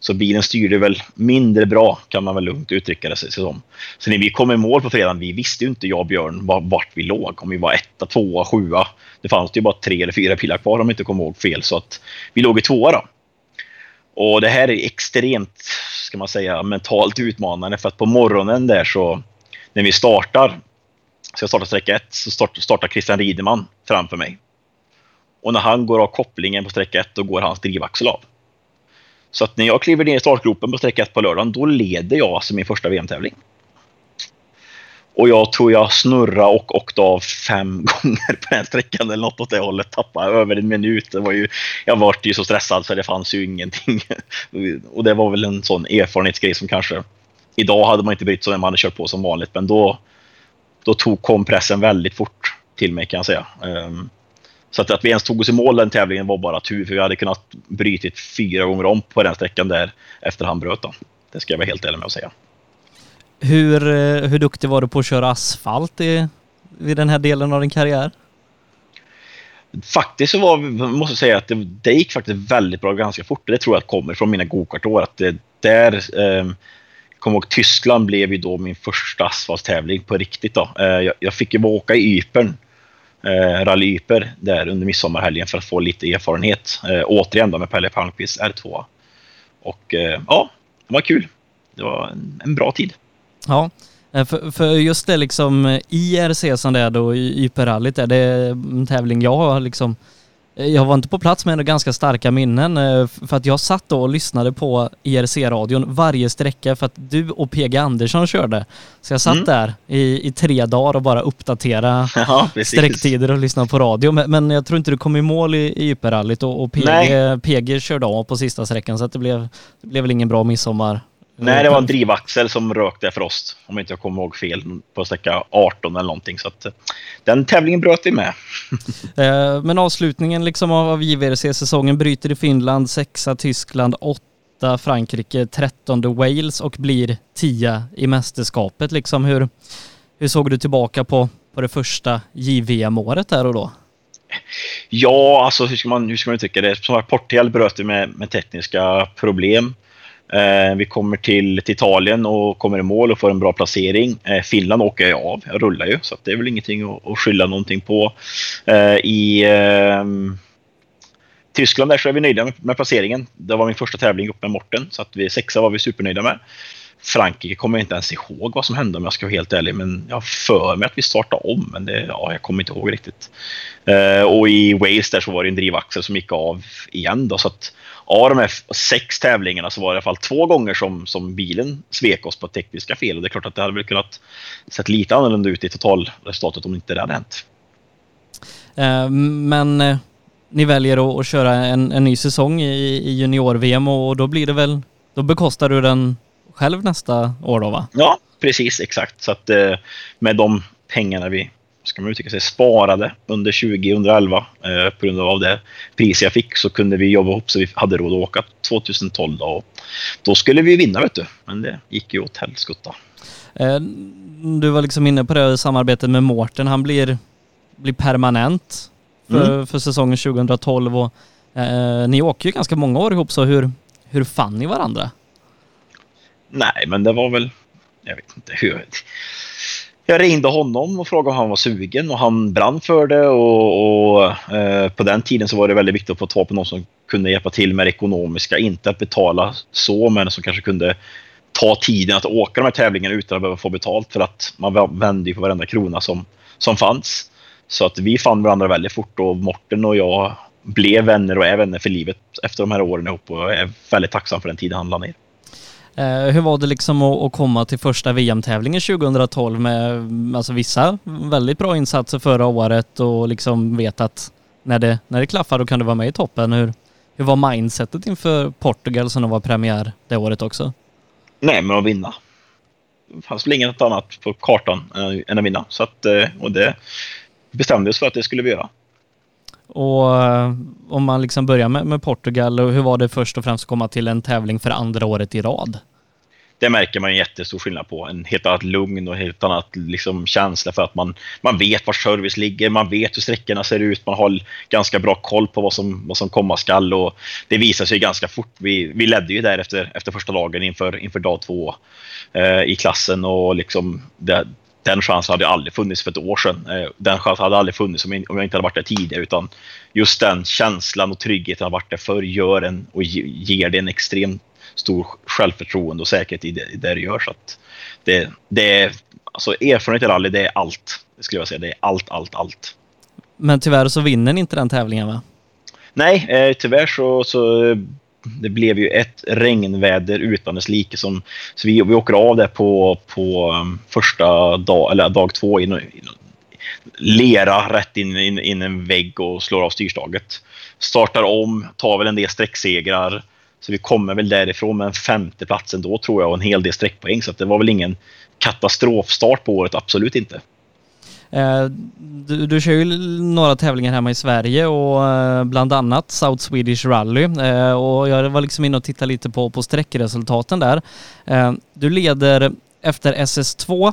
Så bilen styrde väl mindre bra kan man väl lugnt uttrycka det sig som. Så när vi kom i mål på fredagen, vi visste ju inte jag och Björn vart vi låg. Om vi var etta, tvåa, sjua. Det fanns ju bara tre eller fyra pilar kvar om jag inte kommer ihåg fel. Så att vi låg i tvåa då. Och det här är extremt, ska man säga, mentalt utmanande för att på morgonen där så när vi startar, så jag startar sträcka ett, så startar Christian Rideman framför mig. Och när han går av kopplingen på sträcka ett, då går hans drivaxel av. Så att när jag kliver ner i startgropen på sträcka ett på lördagen, då leder jag alltså min första VM-tävling. Och jag tror jag snurrade och åkte av fem gånger på den sträckan eller något åt det hållet. Tappade över en minut. Det var ju, jag var ju så stressad så det fanns ju ingenting. Och det var väl en sån erfarenhetsgrej som kanske idag hade man inte brytt sig om man hade kört på som vanligt. Men då, då tog kompressen väldigt fort till mig kan jag säga. Um, så att, att vi ens tog oss i mål den tävlingen var bara tur, för vi hade kunnat brytit fyra gånger om på den sträckan där efter han bröt. Då. Det ska jag vara helt ärlig med att säga. Hur, eh, hur duktig var du på att köra asfalt i, vid den här delen av din karriär? Faktiskt så var, måste jag säga att det, det gick faktiskt väldigt bra ganska fort. Det tror jag kommer från mina gokartår. Att det, där, eh, kommer ihåg Tyskland blev ju då min första asfaltstävling på riktigt. Då. Eh, jag, jag, fick ju åka i Ypern, eh, Rally Yper, där under midsommarhelgen för att få lite erfarenhet. Eh, återigen då med Pelle Palmqvist R2. Och eh, ja, det var kul. Det var en, en bra tid. Ja, eh, för, för, just det liksom eh, IRC som det är då, Yperrallyt, är det en tävling jag har liksom eh, jag var inte på plats med ganska starka minnen för att jag satt då och lyssnade på IRC-radion varje sträcka för att du och PG Andersson körde. Så jag satt mm. där i, i tre dagar och bara uppdatera ja, sträcktider och lyssnade på radio. Men, men, jag tror inte du kom i mål i, i Yperrallyt och, och PG, PG körde av på sista sträckan så att det blev, det blev väl ingen bra midsommar Nej, det var en drivaxel som rökte frost. Om inte jag kommer ihåg fel. På sträcka 18 eller någonting. Så att, eh, den tävlingen bröt vi med. Eh, men avslutningen liksom av JVRC-säsongen bryter i Finland, sexa Tyskland, åtta Frankrike, trettonde Wales och blir tia i mästerskapet. Liksom hur, hur såg du tillbaka på, på det första JVM-året där och då? Ja, alltså hur ska man, hur ska man uttrycka det? Som Portugal bröt vi med, med tekniska problem. Eh, vi kommer till, till, Italien och kommer i mål och får en bra placering. Eh, Finland åker jag av, jag rullar ju, så det är väl ingenting att, att skylla någonting på. Eh, I ehm, Tyskland där så är vi nöjda med, med, placeringen. Det var min första tävling upp med Morten, så att vi sexa var vi supernöjda med. Frankrike kommer jag inte ens ihåg vad som hände om jag ska vara helt ärlig, men jag har för mig att vi startade om, men det, ja, jag kommer inte ihåg riktigt. Eh, och i Wales där så var det en drivaxel som gick av igen då, så att av de här sex tävlingarna så var det i alla fall två gånger som, som bilen svek oss på tekniska fel. Och det är klart att det hade väl kunnat sett lite annorlunda ut i totalresultatet om inte det hade hänt. Uh, men uh, ni väljer att, köra en, en ny säsong i, i junior-VM och då blir det väl, då bekostar du den själv nästa år då va? Ja, precis exakt. Så att uh, med de pengarna vi ska man uttrycka sig, sparade under 2011 eh, på grund av det pris jag fick så kunde vi jobba ihop så vi hade råd att åka 2012 då. Och då skulle vi vinna vet du, men det gick ju åt helskotta. Eh, du var liksom inne på det samarbetet med Mårten, han blir, blir permanent för, mm. för säsongen 2012 och eh, ni åker ju ganska många år ihop så hur, hur fann ni varandra? Nej, men det var väl, jag vet inte hur jag ringde honom och frågade om han var sugen och han brann för det och, och eh, på den tiden så var det väldigt viktigt att få tag på någon som kunde hjälpa till med det ekonomiska, inte att betala så, men som kanske kunde ta tiden att åka de här tävlingarna utan att behöva få betalt för att man vände ju på varenda krona som, som fanns. Så att vi fann varandra väldigt fort och Morten och jag blev vänner och är vänner för livet efter de här åren ihop och jag är väldigt tacksam för den tiden han la ner. Eh, hur var det liksom att, komma till första VM-tävlingen 2012 med alltså vissa väldigt bra insatser förra året och liksom vet att när det, när det klaffar då kan du vara med i toppen. Hur, hur var mindsetet inför Portugal som var premiär det året också? Nej, men att vinna. Det fanns väl inget annat på kartan än att vinna. Så att, eh, och det bestämdes för att det skulle vi göra. Och eh, om man liksom börjar med, med Portugal, hur var det först och främst att komma till en tävling för andra året i rad? Det märker man en jättestor skillnad på. En helt annat lugn och en helt annat liksom, känsla för att man, man vet var service ligger, man vet hur sträckorna ser ut, man har ganska bra koll på vad som, vad som komma skall och det visar sig ganska fort. Vi, vi ledde ju där efter, efter första dagen inför, inför dag två eh, i klassen och liksom det, den chansen hade aldrig funnits för ett år sedan. Eh, den chansen hade aldrig funnits om jag inte hade varit där tidigare. Utan just den känslan och tryggheten att ha varit där förr gör en och ger det en extremt stor självförtroende och säkerhet i det, i det du gör. Så att det, det är, alltså erfarenhet i rally, det är allt. Det skulle jag säga. Det är allt, allt, allt. Men tyvärr så vinner ni inte den tävlingen va? Nej, eh, tyvärr så, så det blev ju ett regnväder utan dess like. Som, så vi, vi åker av det på, på um, första dag, eller dag två. In, in, lera rätt in, in, in en vägg och slår av styrstaget. Startar om, tar väl en del sträcksegrar. Så vi kommer väl därifrån med en femte ändå tror jag och en hel del sträckpoäng. Så det var väl ingen katastrofstart på året, absolut inte. Eh, du, du kör ju några tävlingar hemma i Sverige och eh, bland annat South Swedish Rally eh, och jag var liksom inne och tittade lite på, på sträckresultaten där. Du leder efter SS2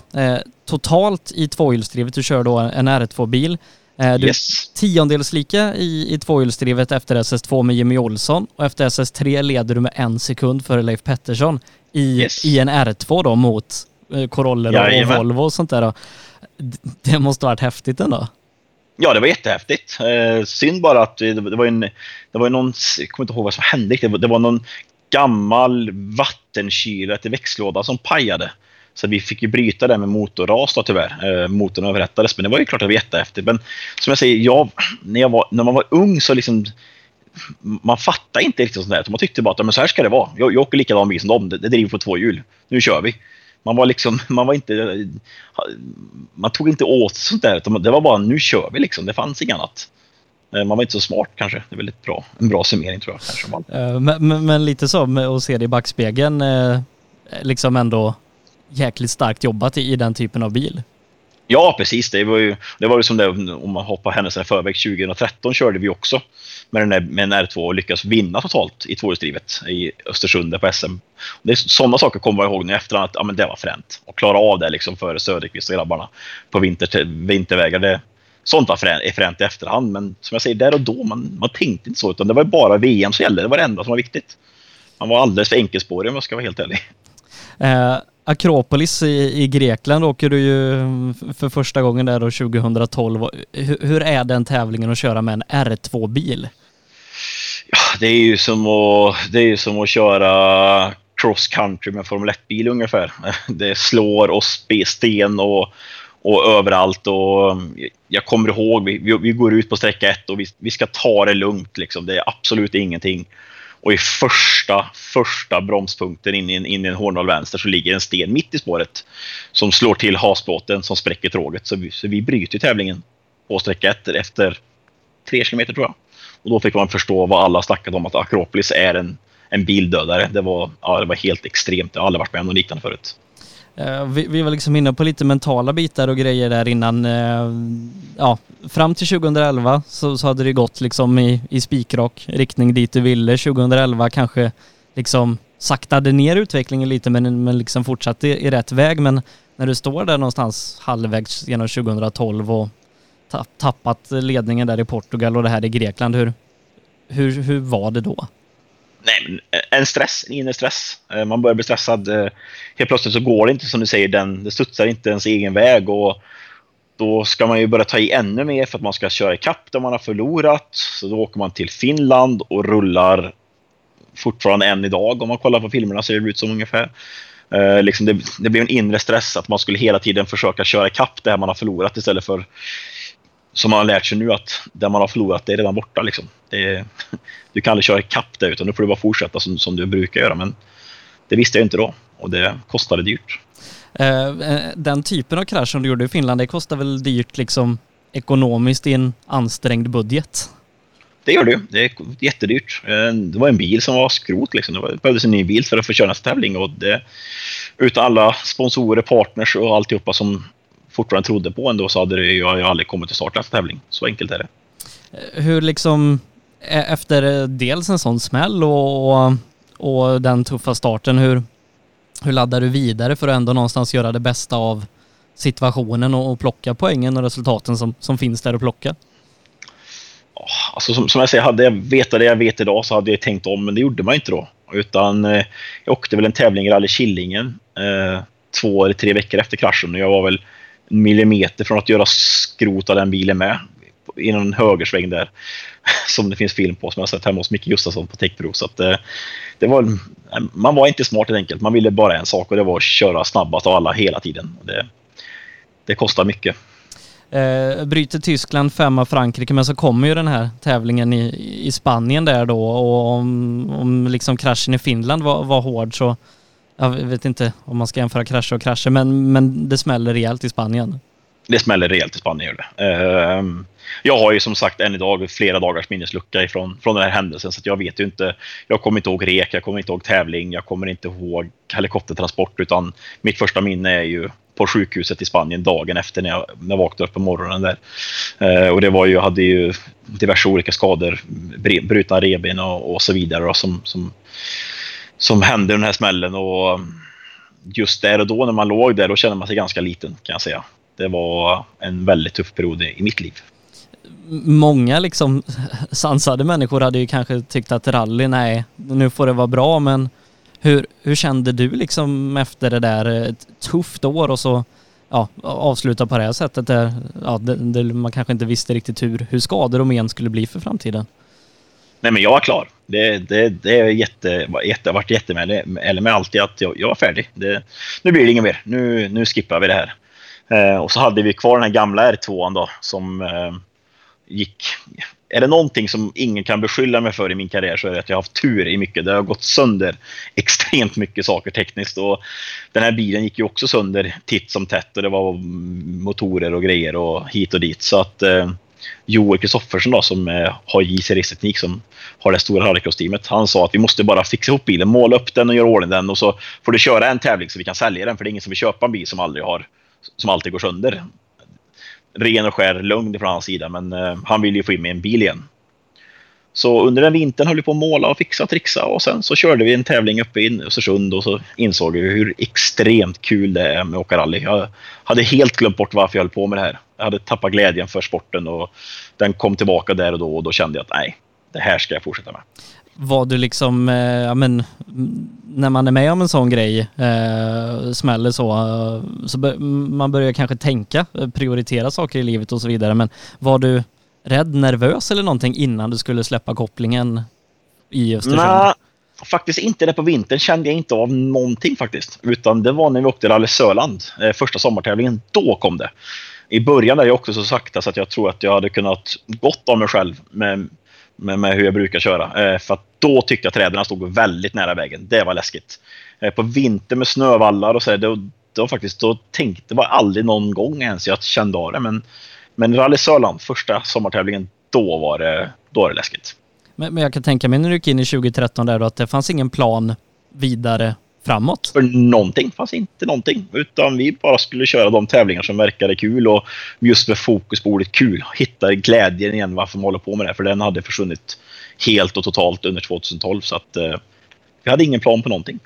totalt i tvåhjulsdrivet, du kör då en R2-bil. Du yes. tiondelslika i, i tvåhjulsdrivet efter SS2 med Jimmy Olsson och efter SS3 leder du med en sekund före Leif Pettersson i, yes. i en R2 då mot Coroller och Volvo och sånt där. Då. Det måste ha varit häftigt ändå. Ja, det var jättehäftigt. Eh, synd bara att det, det var en, det var någon, jag kommer inte ihåg vad som hände, det var, det var någon gammal vattenkyla till växellåda som pajade. Så vi fick ju bryta det med motorras då tyvärr. Eh, motorn överrättades, men det var ju klart att det var jättehäftigt. Men som jag säger, jag, när, jag var, när man var ung så liksom man fattar inte riktigt sånt där. Man tyckte bara att men så här ska det vara. Jag, jag åker likadan bil som dem. Det, det driver på två hjul. Nu kör vi. Man var liksom, man var inte, man tog inte åt sånt där. Det var bara nu kör vi liksom. Det fanns inget annat. Eh, man var inte så smart kanske. Det är väldigt bra. En bra summering tror jag. Kanske. Eh, men, men, men, lite så med att se det i backspegeln, eh, liksom ändå jäkligt starkt jobbat i, i den typen av bil. Ja, precis. Det var ju, det var ju som det, om man hoppar händelserna i förväg, 2013 körde vi också med, den där, med en R2 och lyckas vinna totalt i tvåhjulsdrivet i Östersund på SM. Det är sådana saker kommer jag ihåg nu efterhand att ja, men det var fränt. Och klara av det liksom före Söderqvist och grabbarna på vinter, vintervägar. Det, sånt var fränt, är fränt i efterhand, men som jag säger, där och då, man, man tänkte inte så, utan det var bara VM som gällde. Det var det enda som var viktigt. Man var alldeles för enkelspårig om jag ska vara helt ärlig. Eh, Akropolis i, i Grekland åker du ju mm, för första gången där då 2012. Eh, hur, hur är den tävlingen att köra med en R2-bil? Ja, det är ju som att, det är som att köra cross country med Formel 1-bil ungefär. Det slår och sten och, och överallt. Och mm, jag kommer ihåg, vi, vi går ut på sträcka ett och vi, vi ska ta det lugnt. Liksom. Det är absolut ingenting. Och i första, första bromspunkten in i en, in i en hårnål vänster så ligger en sten mitt i spåret som slår till hasplåten som spräcker tråget. Så vi, så vi bryter tävlingen på sträcka ett efter tre kilometer tror jag. Och då fick man förstå vad alla snackade om att Akropolis är en, en bildödare. Det var, ja, det var helt extremt. Jag har aldrig varit med om något liknande förut. Eh, vi, vi, var liksom inne på lite mentala bitar och grejer där innan. Eh, ja, fram till 2011 så, så hade det gått liksom i, i spikrak riktning dit du ville. 2011 kanske liksom saktade ner utvecklingen lite men, men liksom fortsatte i, i rätt väg. Men när du står där någonstans halvvägs genom 2012 och tappat ledningen där i Portugal och det här i Grekland. Hur, hur, hur var det då? Nej, men eh, en stress, en inre stress. Eh, man börjar bli stressad. Eh, helt plötsligt så går det inte som du säger, den, det studsar inte ens egen väg och då ska man ju börja ta i ännu mer för att man ska köra ikapp där man har förlorat. Så då åker man till Finland och rullar fortfarande än idag. Om man kollar på filmerna ser det ut som ungefär. Eh, liksom det, det blev en inre stress att man skulle hela tiden försöka köra ikapp det man har förlorat istället för som man har lärt sig nu att det man har förlorat det är redan borta. Liksom. Det, du kan aldrig köra ikapp det utan nu får du bara fortsätta som, som du brukar göra. Men det visste jag inte då och det kostade dyrt. Eh, eh, den typen av krasch som du gjorde i Finland, det kostar väl dyrt liksom ekonomiskt i en ansträngd budget? Det gör det. Det är jättedyrt. Eh, det var en bil som var skrot. Liksom. Det behövdes en ny bil för att få köra nästa tävling. Och det, utan alla sponsorer, partners och alltihopa som fortfarande trodde på ändå så hade det ju aldrig kommit till start nästa tävling. Så enkelt är det. Hur liksom, efter dels en sån smäll och, och, och den tuffa starten, hur, hur laddar du vidare för att ändå någonstans göra det bästa av situationen och, och plocka poängen och resultaten som, som finns där att plocka? Alltså som, som jag säger, hade jag vetat det jag vet idag så hade jag tänkt om, men det gjorde man inte då. Utan eh, jag åkte väl en tävling i Rally Killingen eh, två eller tre veckor efter kraschen och jag var väl millimeter från att göra skrot av den bilen med. I någon högersväng där. Som det finns film på som jag har sett hemma hos Micke Gustafsson på Techpro. Så att, eh, det var, man var inte smart helt enkelt. Man ville bara en sak och det var att köra snabbast av alla hela tiden. Det, det kostar mycket. Eh, bryter Tyskland femma Frankrike men så kommer ju den här tävlingen i, i Spanien där då och om, om liksom kraschen i Finland var, var hård så jag vet inte om man ska jämföra krascher och krascher men, men det smäller rejält i Spanien. Det smäller rejält i Spanien gör det. Ehm, jag har ju som sagt än idag flera dagars minneslucka ifrån, från den här händelsen så jag vet ju inte. Jag kommer inte ihåg rek, jag kommer inte ihåg tävling, jag kommer inte ihåg helikoptertransport utan mitt första minne är ju på sjukhuset i Spanien dagen efter när jag, när jag vaknade upp på morgonen där. Eh, och det var ju, jag hade ju diverse olika skador, brutna reben och, och så vidare då, som, som, som hände den här smällen. Och just där och då när man låg där, då kände man sig ganska liten kan jag säga. Det var en väldigt tuff period i mitt liv. Många liksom sansade människor hade ju kanske tyckt att rally, nej, nu får det vara bra, men hur, hur kände du liksom efter det där, ett tufft år och så ja, avsluta på det här sättet där ja, det, det, man kanske inte visste riktigt hur, hur skador och men skulle bli för framtiden? Nej, men jag var klar. Det, det, det är jätte, jätte, varit jättemed, eller med alltid att jag, jag var färdig. Det, nu blir det inget mer. Nu, nu skippar vi det här. Eh, och så hade vi kvar den här gamla R2 då som eh, gick är det någonting som ingen kan beskylla mig för i min karriär så är det att jag har haft tur i mycket. Det har gått sönder extremt mycket saker tekniskt och den här bilen gick ju också sönder titt som tätt och det var motorer och grejer och hit och dit. Så att eh, Joel Kristoffersson då som eh, har JC Raceteknik som har det stora rallycross-teamet. Han sa att vi måste bara fixa ihop bilen, måla upp den och göra ordning den och så får du köra en tävling så vi kan sälja den för det är ingen som vill köpa en bil som aldrig har som alltid går sönder ren och skär lugn från hans sida, men eh, han vill ju få in mig en bil igen. Så under den vintern höll vi på att måla och fixa och trixa och sen så körde vi en tävling uppe i Östersund och så insåg vi hur extremt kul det är med att åka rally. Jag hade helt glömt bort varför jag höll på med det här. Jag hade tappat glädjen för sporten och den kom tillbaka där och då och då kände jag att nej, det här ska jag fortsätta med var du liksom, eh, ja men, när man är med om en sån grej, eh, smäller så, eh, så bör, man börjar kanske tänka, eh, prioritera saker i livet och så vidare, men var du rädd, nervös eller någonting innan du skulle släppa kopplingen i Östersund? Nej, faktiskt inte det på vintern kände jag inte av någonting faktiskt, utan det var när vi åkte Rally Söland, eh, första sommartävlingen, då kom det. I början är jag också så sakta så att jag tror att jag hade kunnat gått av mig själv med med, med hur jag brukar köra. Eh, för att då tyckte jag träden stod väldigt nära vägen. Det var läskigt. Eh, på vintern med snövallar och så här, då, var faktiskt, då tänkte jag aldrig någon gång ens jag kände av det. Men, men Rally Sörland, första sommartävlingen, då var det, då var det läskigt. Men, men jag kan tänka mig när du gick in i 2013 där då att det fanns ingen plan vidare framåt? För någonting, fanns inte någonting. Utan vi bara skulle köra de tävlingar som verkade kul och just med fokus på ordet kul. Hitta glädjen igen varför man håller på med det. För den hade försvunnit helt och totalt under 2012. Så att eh, vi hade ingen plan på någonting.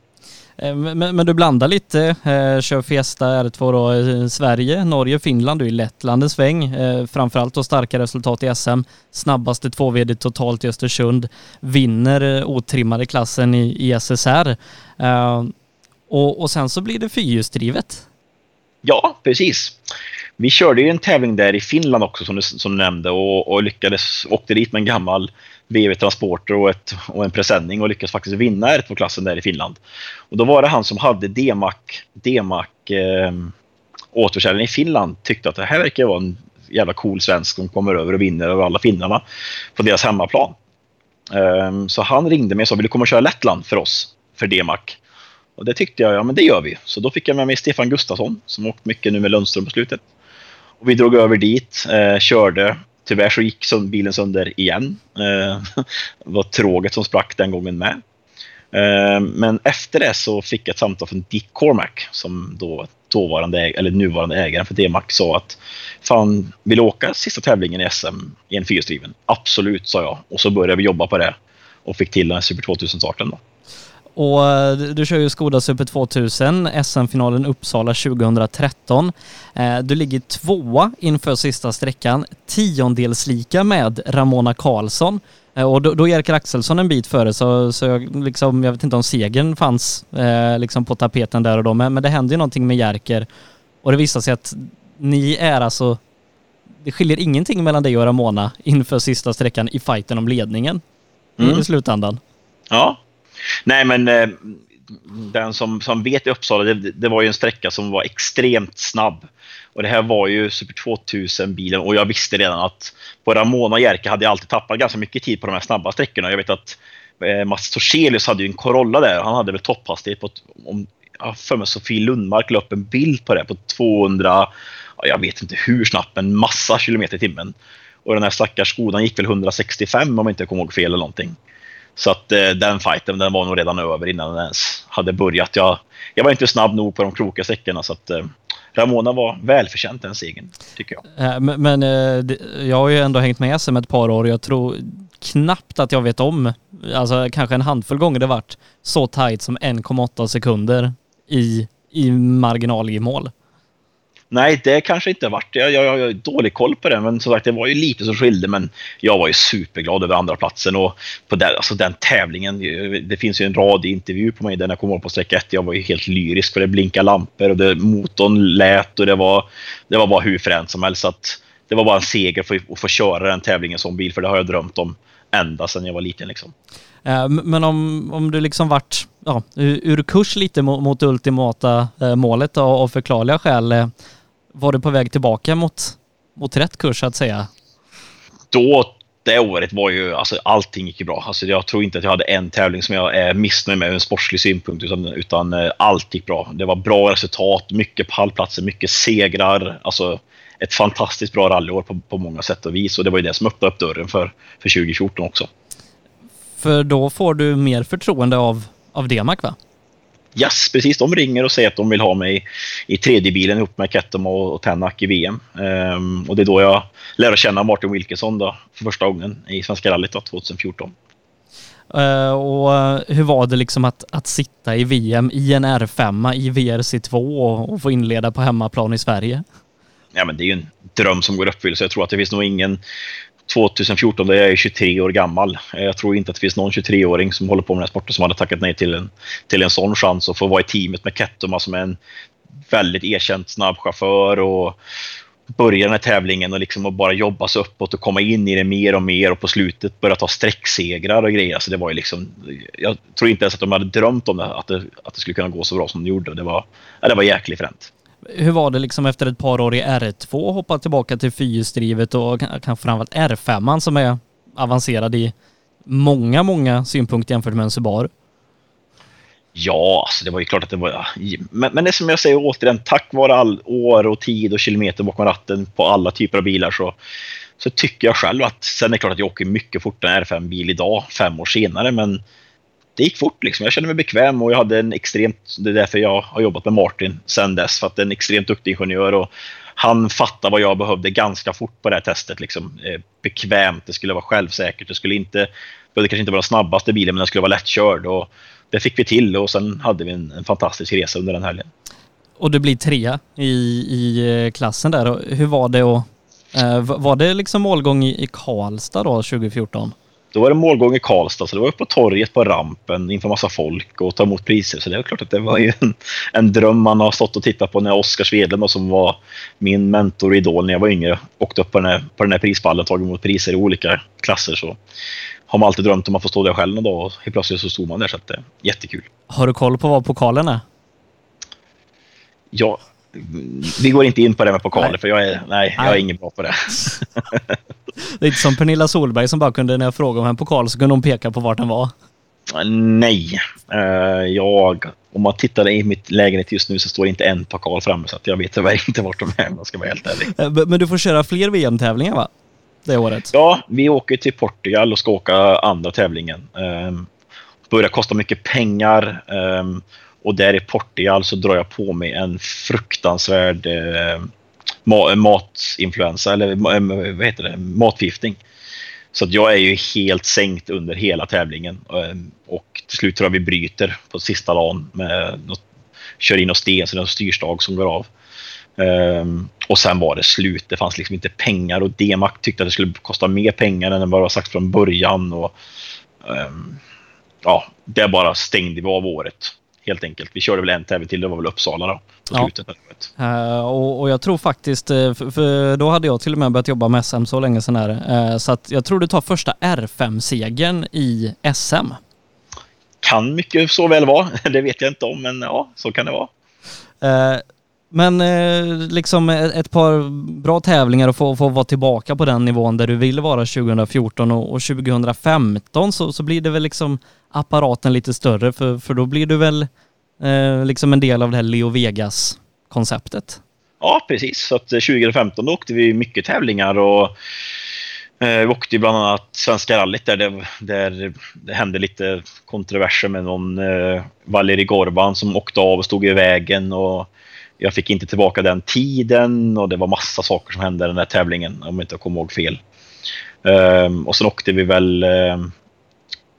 Eh, men, men, du blandar lite, eh, kör Fiesta R2 då, i Sverige, Norge, Finland, du är i Lettland en sväng. Eh, framförallt då starka resultat i SM, snabbaste 2VD totalt i Östersund, vinner eh, otrimmade klassen i, i SSR. Eh, och, och sen så blir det fyrhjulsdrivet. Ja, precis. Vi körde ju en tävling där i Finland också som du, som du nämnde och, och lyckades, åkte dit med en gammal VW Transporter och, ett, och en presenning och lyckades faktiskt vinna R2-klassen där i Finland. Och då var det han som hade D-Mac, D-Mac eh, återförsäljning i Finland tyckte att det här verkar vara en jävla cool svensk som kommer över och vinner över alla finnarna på deras hemmaplan. Um, så han ringde mig och sa, vill du komma och köra Lettland för oss? För D-Mac. Och det tyckte jag, ja men det gör vi. Så då fick jag med mig Stefan Gustafsson som åkt mycket nu med Lundström på slutet. Och vi drog över dit, eh, körde Tyvärr så gick bilen sönder igen. Eh, det var tråget som sprack den gången med. Eh, men efter det så fick jag ett samtal från Dick Cormack som då dåvarande, eller nuvarande ägaren för D-Mac sa att fan, vill åka sista tävlingen i SM i en fyrhjulsdriven? Absolut, sa jag. Och så började vi jobba på det och fick till den här Super 2000-starten. Och eh, du, kör ju Skoda Super 2000, SM-finalen Uppsala 2013. Eh, du ligger tvåa inför sista sträckan, tiondels lika med Ramona Karlsson. Eh, och då, då är Jerker Axelsson en bit före så, så jag, liksom, jag vet inte om segern fanns eh, liksom på tapeten där och då, men, men det hände ju någonting med Jerker och det visade sig att ni är alltså, det skiljer ingenting mellan dig och Ramona inför sista sträckan i fighten om ledningen Mm. i slutändan. Ja. Nej, men eh, den som, som vet i Uppsala, det, det var ju en sträcka som var extremt snabb. Och det här var ju Super 2000-bilen och jag visste redan att på Ramona och Jerka hade jag alltid tappat ganska mycket tid på de här snabba sträckorna. Jag vet att eh, Mats Torselius hade ju en Corolla där. Han hade väl topphastighet på, om, jag har för mig Sofie Lundmark la upp en bild på det, på 200, jag vet inte hur snabbt, men massa kilometer i timmen. Och den här stackars Skodan gick väl 165 om jag inte kommer ihåg fel eller någonting. Så att eh, den fighten den var nog redan över innan den ens hade börjat. Jag, jag var inte snabb nog på de krokiga sträckorna så att eh, Ramona var välförtjänt den segern, tycker jag. Eh, men, men eh, det- jag har ju ändå hängt med SM ett par år och jag tror knappt att jag vet om, alltså kanske en handfull gånger det varit så tajt som 1,8 sekunder i, i marginal i mål. Nej, det kanske inte har varit. Jag, jag, jag har dålig koll på det, men som sagt, det var ju lite som skilde. Men jag var ju superglad över andra platsen och på den, alltså den tävlingen. Det finns ju en rad intervju på mig där jag kom upp på sträcka ett. Jag var ju helt lyrisk för det blinkade lampor och det, motorn lät och det var, det var bara hur fränt som helst. Så att det var bara en seger för att få köra den tävlingen som bil, för det har jag drömt om ända sedan jag var liten. Liksom. Eh, men om, om du liksom vart ja, ur kurs lite mot, mot det ultimata eh, målet av förklarliga skäl, eh, var du på väg tillbaka mot, mot rätt kurs så att säga? då, det året var ju, alltså allting gick ju bra. Alltså jag tror inte att jag hade en tävling som jag är missnöjd med ur en sportslig synpunkt, utan, utan eh, allt gick bra. Det var bra resultat, mycket pallplatser, mycket segrar. Alltså ett fantastiskt bra rallyår på, på många sätt och vis. Och det var ju det som öppnade upp dörren för, för 2014 också. För då får du mer förtroende av, av Demak va? Yes, precis. De ringer och säger att de vill ha mig i tredje bilen ihop med Kettum och, Tänak i VM. Ehm, och det är då jag lär känna Martin Wilkinson då, för första gången i Svenska rallyt då, 2014. Eh, och eh, hur var det liksom att, att sitta i VM i en R5 i VRC2 och, och få inleda på hemmaplan i Sverige? ja, men det är ju en dröm som går i uppfyllelse. Jag tror att det finns nog ingen 2014, då jag är 23 år gammal. Eh, jag tror inte att det finns någon 23-åring som håller på med den här sporten som hade tackat nej till en, till en sån chans att få vara i teamet med Kettuma som är en väldigt erkänd snabb chaufför och börja den här tävlingen och liksom bara jobba sig uppåt och komma in i det mer och mer och på slutet börja ta sträcksegrar och grejer. Alltså det var ju liksom, jag tror inte ens att de hade drömt om det, att det, att det skulle kunna gå så bra som det gjorde. Det var, ja, det var jäkligt fränt. Hur var det liksom efter ett par år i R2 hoppa tillbaka till fyrhjulsdrivet och kanske framförallt R5 som är avancerad i många, många synpunkter jämfört med en Subaru? Ja, alltså det var ju klart att det var... Men, men det är som jag säger återigen, tack vare all år och tid och kilometer bakom ratten på alla typer av bilar så, så tycker jag själv att... Sen är det klart att jag åker mycket fortare än R5-bil idag, fem år senare, men det gick fort liksom. Jag kände mig bekväm och jag hade en extremt... Det är därför jag har jobbat med Martin sen dess, för att det är en extremt duktig ingenjör och han fattade vad jag behövde ganska fort på det här testet. Liksom. Eh, bekvämt, det skulle vara självsäkert, det skulle inte... Det behövde kanske inte vara den snabbaste bilen, men den skulle vara lättkörd. Och det fick vi till och sen hade vi en, en fantastisk resa under den helgen. Och du blir trea i, i eh, klassen där. Hur var det att eh, Var det liksom målgång i, i Karlstad då 2014? Då var det målgång i Karlstad, så det var på torget på rampen inför massa folk och ta emot priser. Så det är klart att det var ju en, en dröm man har stått och tittat på när Oskar Svedlund, som var min mentor och idol när jag var yngre, åkte upp på den här, på den här prispallen och tagit emot priser i olika klasser. Så har man alltid drömt om att få stå där själv någon dag och helt plötsligt så stod man där. Så det är jättekul. Har du koll på vad pokalen är? Ja, vi går inte in på det med pokaler, Nej. för jag är, nej, jag är Nej. ingen bra på det. Det är inte som Pernilla Solberg som bara kunde, när jag frågade om en pokal så kunde hon peka på vart den var. Nej. Eh, jag, om man tittar i mitt lägenhet just nu så står inte en pokal framme så att jag vet tyvärr inte vart de är om jag ska vara helt ärlig. Eh, Men du får köra fler VM-tävlingar va? Det året? Ja, vi åker till Portugal och ska åka andra tävlingen. Um, börjar kosta mycket pengar ehm, och där i Portugal så drar jag på mig en fruktansvärd eh, ma matinfluensa eller eh, vad heter det? matförgiftning. Så att jag är ju helt sänkt under hela tävlingen. Eh, och till slut tror jag vi bryter på sista dagen. Med något, kör in och sten, så det är en styrstag som går av. Um, och sen var det slut. Det fanns liksom inte pengar och Demac tyckte att det skulle kosta mer pengar än vad det var sagt från början. Och, um, ja, det bara stängde vi av året helt enkelt. Vi körde väl en tävling till, det var väl Uppsala då. Ja. uh, och, och, jag tror faktiskt, eh, för, för, då hade jag till och med börjat jobba med SM så länge sedan här. Uh, så att jag tror du tar första R5-segern i SM. Kan mycket så väl vara, det vet jag inte om, men ja, så kan det vara. Uh, men eh, liksom e-, ett par bra tävlingar och få, få vara tillbaka på den nivån där du vill vara 2014 och, och 2015 så, så blir det väl liksom apparaten lite större för, för då blir du väl eh, liksom en del av det här Leo Vegas-konceptet. Ja, precis. Så att eh, 2015 då åkte vi mycket tävlingar och eh, vi åkte bland annat Svenska rallyt där det, där det hände lite kontroverser med någon eh, Valeri Gorban som åkte av och stod i vägen och jag fick inte tillbaka den tiden och det var massa saker som hände i den här tävlingen om jag inte kommer ihåg fel. Um, och sen åkte vi väl um,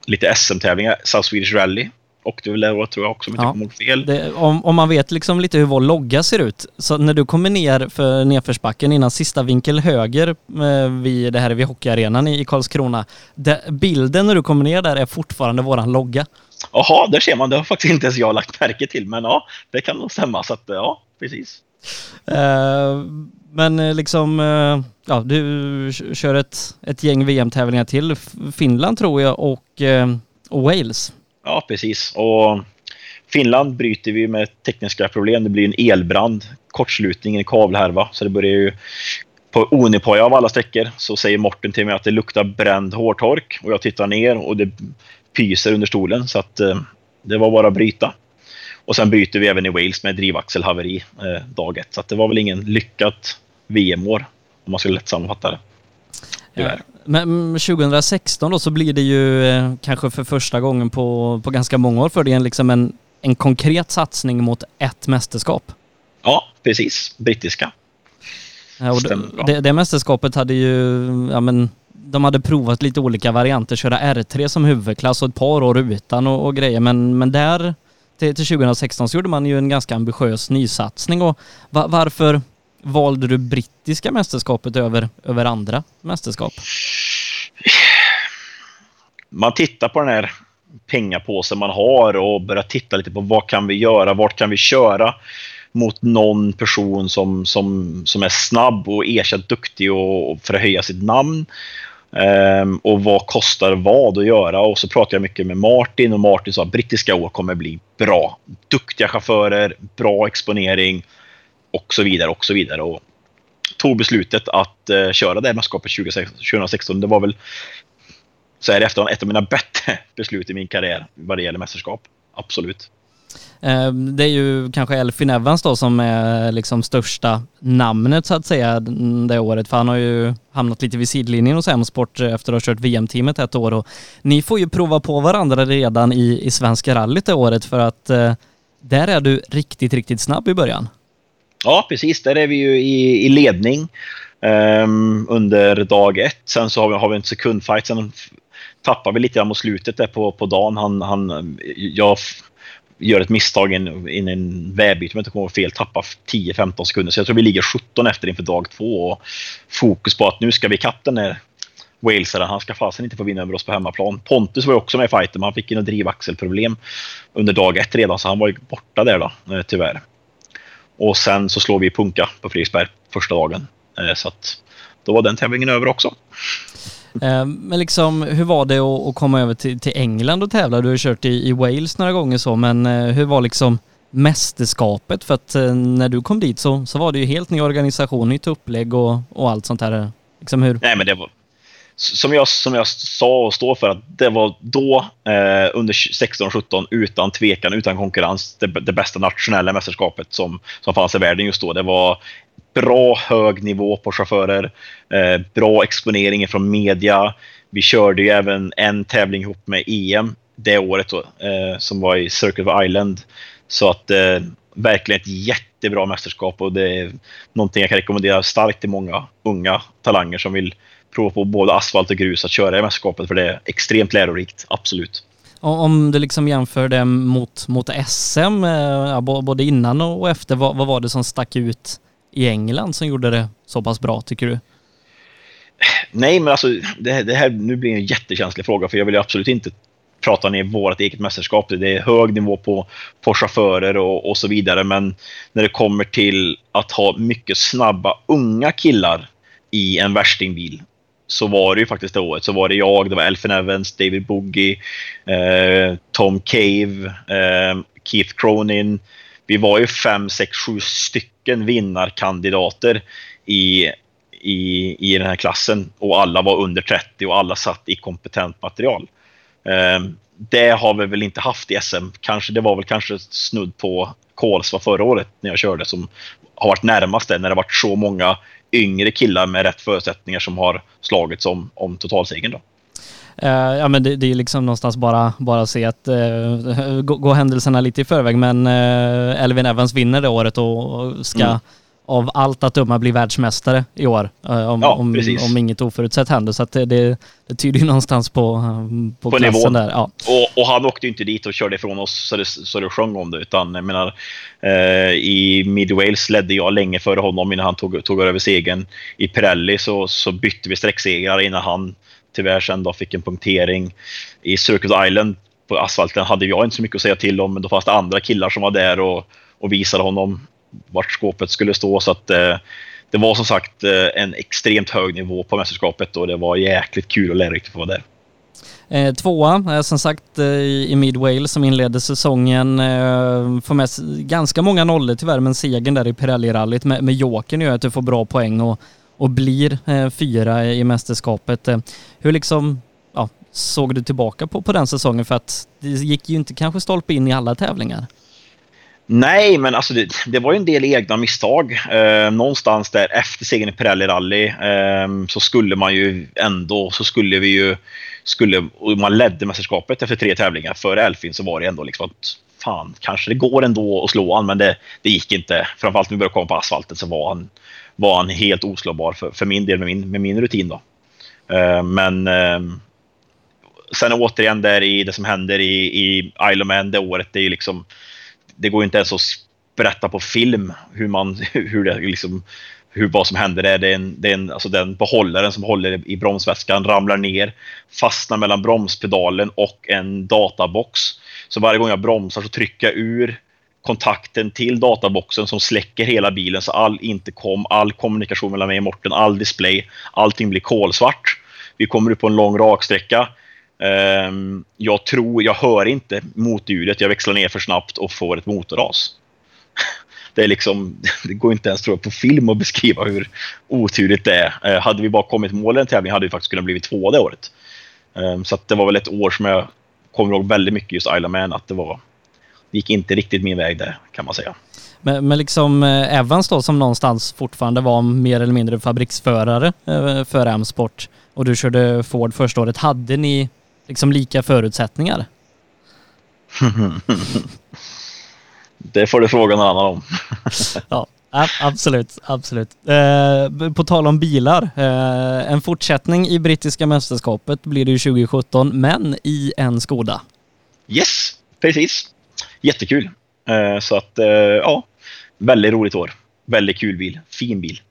lite SM-tävlingar, South Swedish Rally åkte vi väl det tror jag också om jag inte kommer ihåg fel. Det, om, om, man vet liksom lite hur vår logga ser ut, så när du kommer ner för nedförsbacken innan sista vinkel höger eh, vid det här vid hockeyarenan i, i Karlskrona, det, bilden när du kommer ner där är fortfarande våran logga. Jaha, där ser man. Det har faktiskt inte ens jag lagt märke till. Men ja, det kan nog stämma. Så att, ja, precis. Uh, men eh, liksom, uh, ja, du kör ett, ett gäng VM-tävlingar till. Finland tror jag och, uh, och Wales. Ja, precis. Och Finland bryter vi med tekniska problem. Det blir en elbrand, kortslutning, en kabelhärva. Så det börjar ju på Onipoja av alla sträckor så säger Morten till mig att det luktar bränd hårtork och jag tittar ner och det pyser under stolen så att eh, det var bara att bryta. Och sen bryter vi även i Wales med drivaxelhaveri eh, dag ett. Så det var väl ingen lyckat VM-år om man skulle lätt sammanfatta det. Ja. Men 2016 då så blir det ju eh, kanske för första gången på, på ganska många år för dig liksom en, en konkret satsning mot ett mästerskap. Ja, precis. Brittiska. Ja, och det, det, mästerskapet hade ju, ja men de hade provat lite olika varianter, köra R3 som huvudklass och ett par år utan och, och grejer. Men, men där till, till 2016 så gjorde man ju en ganska ambitiös nysatsning. Och va, varför valde du brittiska mästerskapet över, över andra mästerskap? Man tittar på den här pengapåsen man har och börjar titta lite på vad kan vi göra, vart kan vi köra mot någon person som, som, som är snabb och erkänt duktig och, och för att höja sitt namn. Um, och vad kostar vad att göra? Och så pratade jag mycket med Martin och Martin sa att brittiska år kommer bli bra. Duktiga chaufförer, bra exponering och så vidare och så vidare. Och tog beslutet att uh, köra det här mästerskapet 2016. Det var väl så här efterhand ett av mina bättre beslut i min karriär vad det gäller mästerskap. Absolut. Ehm, det är ju kanske Elfin Evans då som är liksom största namnet så att säga det året, för han har ju hamnat lite vid sidlinjen hos M-sport efter att ha kört VM-teamet ett år och ni får ju prova på varandra redan i, i Svenska rallyt det året för att eh, där är du riktigt, riktigt snabb i början. Ja, precis. Där är vi ju i, i ledning um, under dag ett. Sen så har vi, har vi en sekundfight. Sen tappar vi lite grann mot slutet där på, på dagen. Han, han, jag gör ett misstag i en, in en vägbyte, om jag inte kommer fel, tappar 10-15 sekunder. Så jag tror vi ligger 17 efter inför dag två. Och fokus på att nu ska vi ikapp den här eh, walesaren. Han ska fasen inte få vinna över oss på hemmaplan. Pontus var också med i fighten, men han fick en drivaxelproblem under dag ett redan, så han var ju borta där då, eh, tyvärr. Och sen så slår vi Punka på Fredriksberg första dagen. Eh, så att då var den tävlingen över också. Eh, men liksom, hur var det att komma över till, till England och tävla? Du har kört i, i Wales några gånger så, men eh, hur var liksom mästerskapet? För att eh, när du kom dit så, så var det ju helt ny organisation, nytt upplägg och, och allt sånt här. Liksom hur? Nej, men det var som jag, som jag sa och står för att det var då eh, under 16-17 utan tvekan, utan konkurrens, det, det, bästa nationella mästerskapet som, som fanns i världen just då. Det var bra hög nivå på chaufförer, eh, bra exponering från media. Vi körde ju även en tävling ihop med EM det året då, eh, som var i Circle of Island. Så att eh, verkligen ett jättebra mästerskap och det är någonting jag kan rekommendera starkt till många unga talanger som vill prova på både asfalt och grus att köra i mästerskapet för det är extremt lärorikt, absolut. Om du liksom jämför det mot, mot SM, eh, både innan och efter, vad, vad var det som stack ut i England som gjorde det så pass bra tycker du? Nej, men alltså det, det här nu blir en jättekänslig fråga för jag vill absolut inte prata ner vårt eget mästerskap. Det är hög nivå på, på chaufförer och, och så vidare. Men när det kommer till att ha mycket snabba unga killar i en värstingbil så var det ju faktiskt det året. Så var det jag, det var Elfin Evans, David Boogie, eh, Tom Cave, eh, Keith Cronin. Vi var ju fem, sex, sju stycken vinnarkandidater i, i, i den här klassen och alla var under 30 och alla satt i kompetent material. Ehm, det har vi väl inte haft i SM. Kanske, det var väl kanske snudd på Kolsva förra året när jag körde som har varit närmast det när det varit så många yngre killar med rätt förutsättningar som har slagits om, om totalsegern. Då. Uh, ja men det, det är liksom någonstans bara, bara se att uh, gå, gå händelserna lite i förväg men uh, Elvin Evans vinner det året och ska mm av allt att döma bli världsmästare i år. Eh, om, ja, om, om, inget oförutsett händer. Så det, det, det, tyder ju någonstans på, eh, på, på klassen där. Ja. Och, och, han åkte ju inte dit och körde ifrån oss så det, så det sjöng om det. Utan jag menar, eh, i Mid Wales ledde jag länge före honom innan han tog, tog över segern. I Pirelli så, så bytte vi sträcksegrar innan han tyvärr sen då fick en punktering. I Circus Island på asfalten hade jag inte så mycket att säga till om, men då fanns det andra killar som var där och, och visade honom vart skåpet skulle stå. Så att eh, det var som sagt eh, en extremt hög nivå på mästerskapet och det var jäkligt kul och lärorikt att få vara där. Eh, tvåa, eh, som sagt eh, i Mid Wales som inledde säsongen. Eh, får med ganska många nollor tyvärr, men segern där i Pirelli-rallyt med, med Jokern gör att du får bra poäng och, och blir eh, fyra i mästerskapet. Eh, hur liksom, ja, såg du tillbaka på, på den säsongen? För att det gick ju inte kanske stolpe in i alla tävlingar. Nej, men alltså det, det, var ju en del egna misstag. Eh, någonstans där efter segern i Pirelli Rally eh, så skulle man ju ändå, så skulle vi ju, skulle, man ledde mästerskapet efter tre tävlingar. Före Elfin så var det ändå liksom att fan, kanske det går ändå att slå han, men det, det gick inte. Framförallt när vi började komma på asfalten så var han, var han helt oslagbar för, för min del med min, med min rutin då. Eh, men ehm, sen återigen där i det som händer i, i Isle of Man det året, det är liksom det går inte ens att berätta på film hur man, hur det liksom, hur, vad som händer där. Det är en, det är en, alltså den behållaren som håller i bromsväskan ramlar ner, fastnar mellan bromspedalen och en databox. Så varje gång jag bromsar så trycker jag ur kontakten till databoxen som släcker hela bilen så all intercom, all kommunikation mellan mig och Morten, all display, allting blir kolsvart. Vi kommer upp på en lång raksträcka. Ehm, jag tror, jag hör inte motljudet, jag växlar ner för snabbt och får ett motorras. Det, är liksom, det går inte ens tror jag, på film att beskriva hur oturligt det är. Eh, hade vi bara kommit mål i en tävling hade vi faktiskt kunnat blivit två det året. Ehm, så det var väl ett år som jag kommer ihåg väldigt mycket just Isle of Man, att det var det gick inte riktigt min väg där kan man säga. Men, men liksom eh, Evans då som någonstans fortfarande var mer eller mindre fabriksförare eh, för M-sport och du körde Ford första året. Hade ni liksom lika förutsättningar? det får du fråga någon annan om. ja, absolut, absolut. Eh, på tal om bilar, eh, en fortsättning i brittiska mästerskapet blir det ju 2017, men i en Skoda. Yes, precis. Jättekul. Eh, så att, eh, ja, väldigt roligt år. Väldigt kul bil. Fin bil.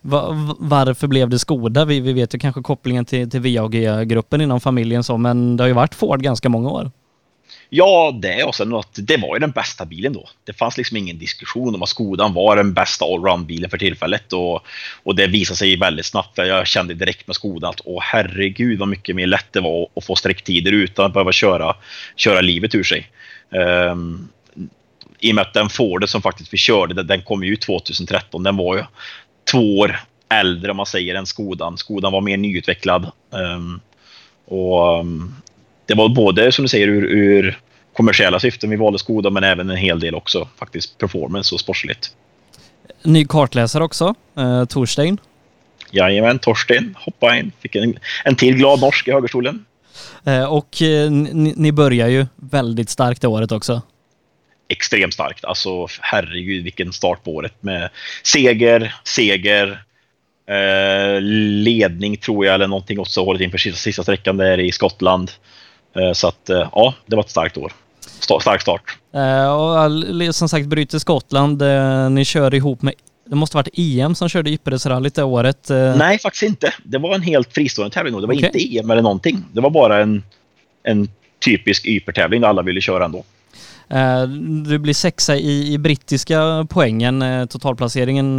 Va, varför blev det Skoda? Vi, vi vet ju kanske kopplingen till, till VAG-gruppen inom familjen så, men det har ju varit Ford ganska många år. Ja, det och sen att det var ju den bästa bilen då. Det fanns liksom ingen diskussion om att Skodan var den bästa allround-bilen för tillfället och, och det visade sig väldigt snabbt. Jag kände direkt med Skodan att åh herregud vad mycket mer lätt det var att få sträcktider utan att behöva köra, köra livet ur sig. Um, I och med att den Forden som faktiskt vi körde, den kom ju 2013, den var ju två år äldre om man säger än Skodan. Skodan var mer nyutvecklad. Um, och um, det var både som du säger ur, ur kommersiella syften vi valde Skoda men även en hel del också faktiskt performance och sportsligt. Ny kartläsare också, eh, Torstein. Jajamän, Torsten hoppa in. Fick en, en till glad norsk i högerstolen. Eh, och eh, ni, börjar ju väldigt starkt det året också extremt starkt. Alltså herregud vilken start på året med seger, seger, Eh, ledning tror jag eller någonting åt så hållet inför sista, sista sträckan där i Skottland. Så att ja, det var ett starkt år. Sta- stark start. Och som sagt bryter Skottland. Ni kör ihop med, det måste varit EM som körde Ypperesrallyt det året. Eh, Nej, faktiskt inte. Det var en helt fristående tävling. då. Det var Okej. inte EM eller någonting. Det var bara en, en typisk Yper-tävling där alla ville köra ändå. Eh, Du blir sexa i, i brittiska poängen. Eh, Totalplaceringen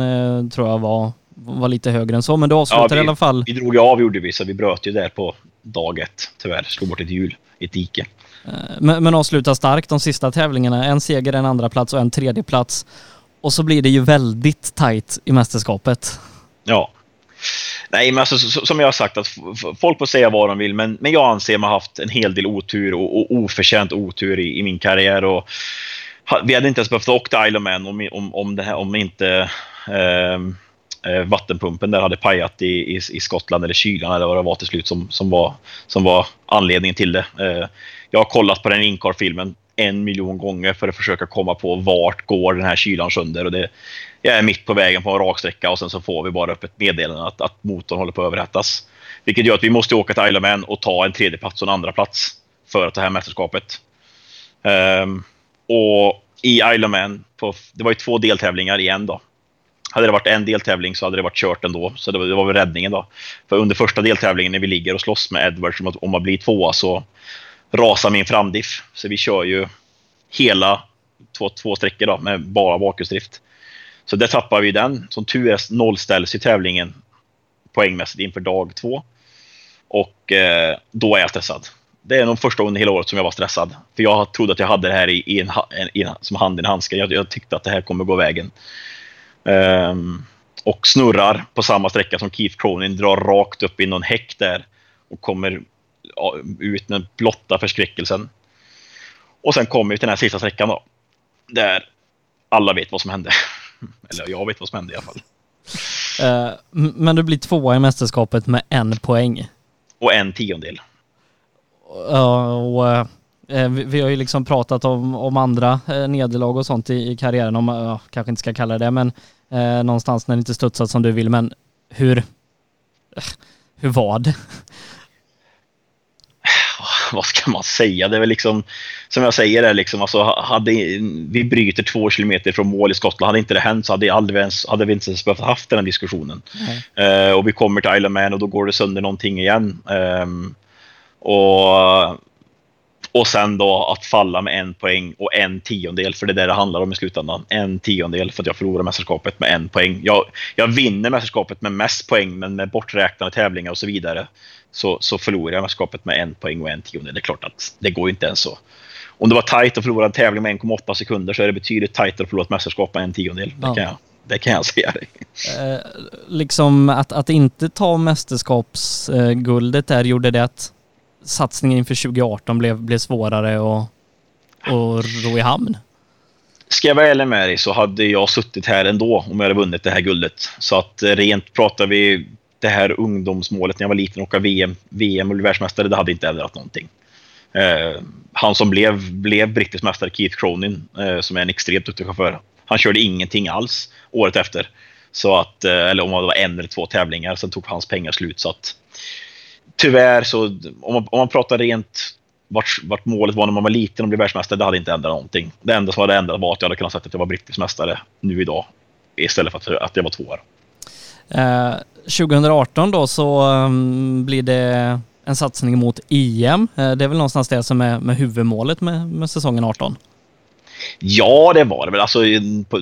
tror jag var, var lite högre än så, men du avslutar vi, i alla fall. Vi drog ju av gjorde vi, så vi bröt ju där på dag ett. Tyvärr. Slog bort ett hjul i ett dike. Men, men avslutar starkt de sista tävlingarna. En seger, en andra plats och en tredje plats. Och så blir det ju väldigt tajt i mästerskapet. Ja. Nej, men alltså, som jag har sagt, att folk får säga vad de vill, men, men jag anser mig ha haft en hel del otur och, och oförtjänt otur i, i min karriär. Och, vi hade inte ens behövt åka till Isle of Man om, om, om, det här, om inte ehm, eh, vattenpumpen där hade pajat i, i, i Skottland eller kylan eller vad det var till slut som, som, var, som var anledningen till det. Eh, jag har kollat på den Inkar-filmen en miljon gånger för att försöka komma på vart går den här kylan sönder. Och det, jag är mitt på vägen på en raksträcka och sen så får vi bara upp ett meddelande att, att motorn håller på att överhettas. Vilket gör att vi måste åka till Isle of Man och ta en tredje plats och en andra plats för att ta hem mästerskapet. Um, och i Isle of Man, på, det var ju två deltävlingar i en. Hade det varit en deltävling så hade det varit kört ändå. Så det var, det var väl räddningen då. För under första deltävlingen när vi ligger och slåss med Edwards om att, om att bli tvåa så rasar min framdiff. Så vi kör ju hela två, två sträckor då, med bara bakhjulsdrift. Så där tappar vi den. Som tur är nollställs i tävlingen poängmässigt inför dag två. Och eh, då är jag stressad. Det är nog första gången hela året som jag var stressad. För jag trodde att jag hade det här i, i en, i en, som hand i en handske. Jag, jag tyckte att det här kommer gå vägen. Um, och snurrar på samma sträcka som Keith Cronin, drar rakt upp i någon häck där och kommer ut med blotta förskräckelsen. Och sen kommer vi till den här sista sträckan då. Där alla vet vad som hände. Eller jag vet vad som hände i alla fall. M- Men du blir tvåa i mästerskapet med en poäng. Och en tiondel. Ja, och eh, vi, vi har ju liksom pratat om, om andra eh, nederlag och sånt i, i karriären, om, ja, kanske inte ska kalla det men någonstans när det inte studsat som du vill, men hur, hur var det? vad ska man säga? Det är väl liksom, som jag säger, är liksom, alltså, hade vi bryter två kilometer från mål i Skottland, hade inte det hänt så hade, aldrig ens, hade vi inte ens behövt haft den här diskussionen. Eh, och vi kommer till Isle of Man och då går det sönder någonting igen. Ehm, och, och sen då att falla med en poäng och en tiondel, för det är det det handlar om i slutändan. En tiondel för att jag förlorar mästerskapet med en poäng. Jag, jag vinner mästerskapet med mest poäng, men med borträknade tävlingar och så vidare så, så förlorar jag mästerskapet med en poäng och en tiondel. Det är klart att det går inte ens så. Om det var tajt att förlora en tävling med 1,8 sekunder så är det betydligt tajtare att förlora ett mästerskap med en tiondel. Det, Ja. kan, jag, det kan jag säga dig. Eh, liksom att, att inte ta mästerskapsguldet där gjorde det att satsningen inför 2018 blev, blev svårare och, och ro i hamn. Ska jag vara ärlig med dig så hade jag suttit här ändå om jag hade vunnit det här guldet. Så att eh, rent pratar vi det här ungdomsmålet när jag var liten och åka VM, VM och bli världsmästare, det hade inte ändrat någonting. Eh, han som blev, blev brittisk mästare, Keith Cronin, eh, som är en extremt duktig chaufför, han körde ingenting alls året efter. Så att, eh, eller om det var en eller två tävlingar, sen tog hans pengar slut. Så att, tyvärr så, om man, om man pratar rent vart, vart målet var när man var liten och blev världsmästare, det hade inte ändrat någonting. Det enda som hade ändrat var att jag hade kunnat säga att jag var brittisk mästare nu idag. Istället för att, att jag var tvåa. Eh, 2018 då så um, blir det en satsning mot EM. Eh, det är väl någonstans det som är med huvudmålet med, med säsongen 18. Ja, det var det väl. Alltså,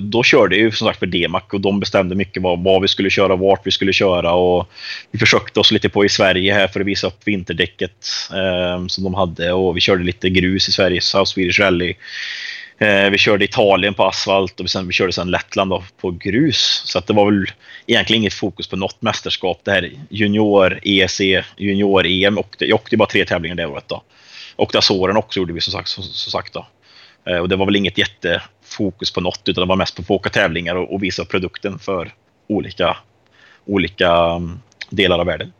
då körde jag ju som sagt för Demac och de bestämde mycket vad, vad vi skulle köra, vart vi skulle köra och vi försökte oss lite på i Sverige här för att visa upp vinterdäcket eh, som de hade och vi körde lite grus i Sverige, South Swedish Rally. Eh, vi körde Italien på asfalt och sen, vi körde sen Lettland då, på grus. Så att det var väl egentligen inget fokus på något mästerskap. Det här junior, EC, junior-EM och jag åkte bara tre tävlingar det året. Då. Och Azoren också gjorde vi som sagt. Som, som sagt då. Eh, Och det var väl inget jättefokus på något utan det var mest på att få åka tävlingar och, och visa produkten för olika, olika mm, delar av världen.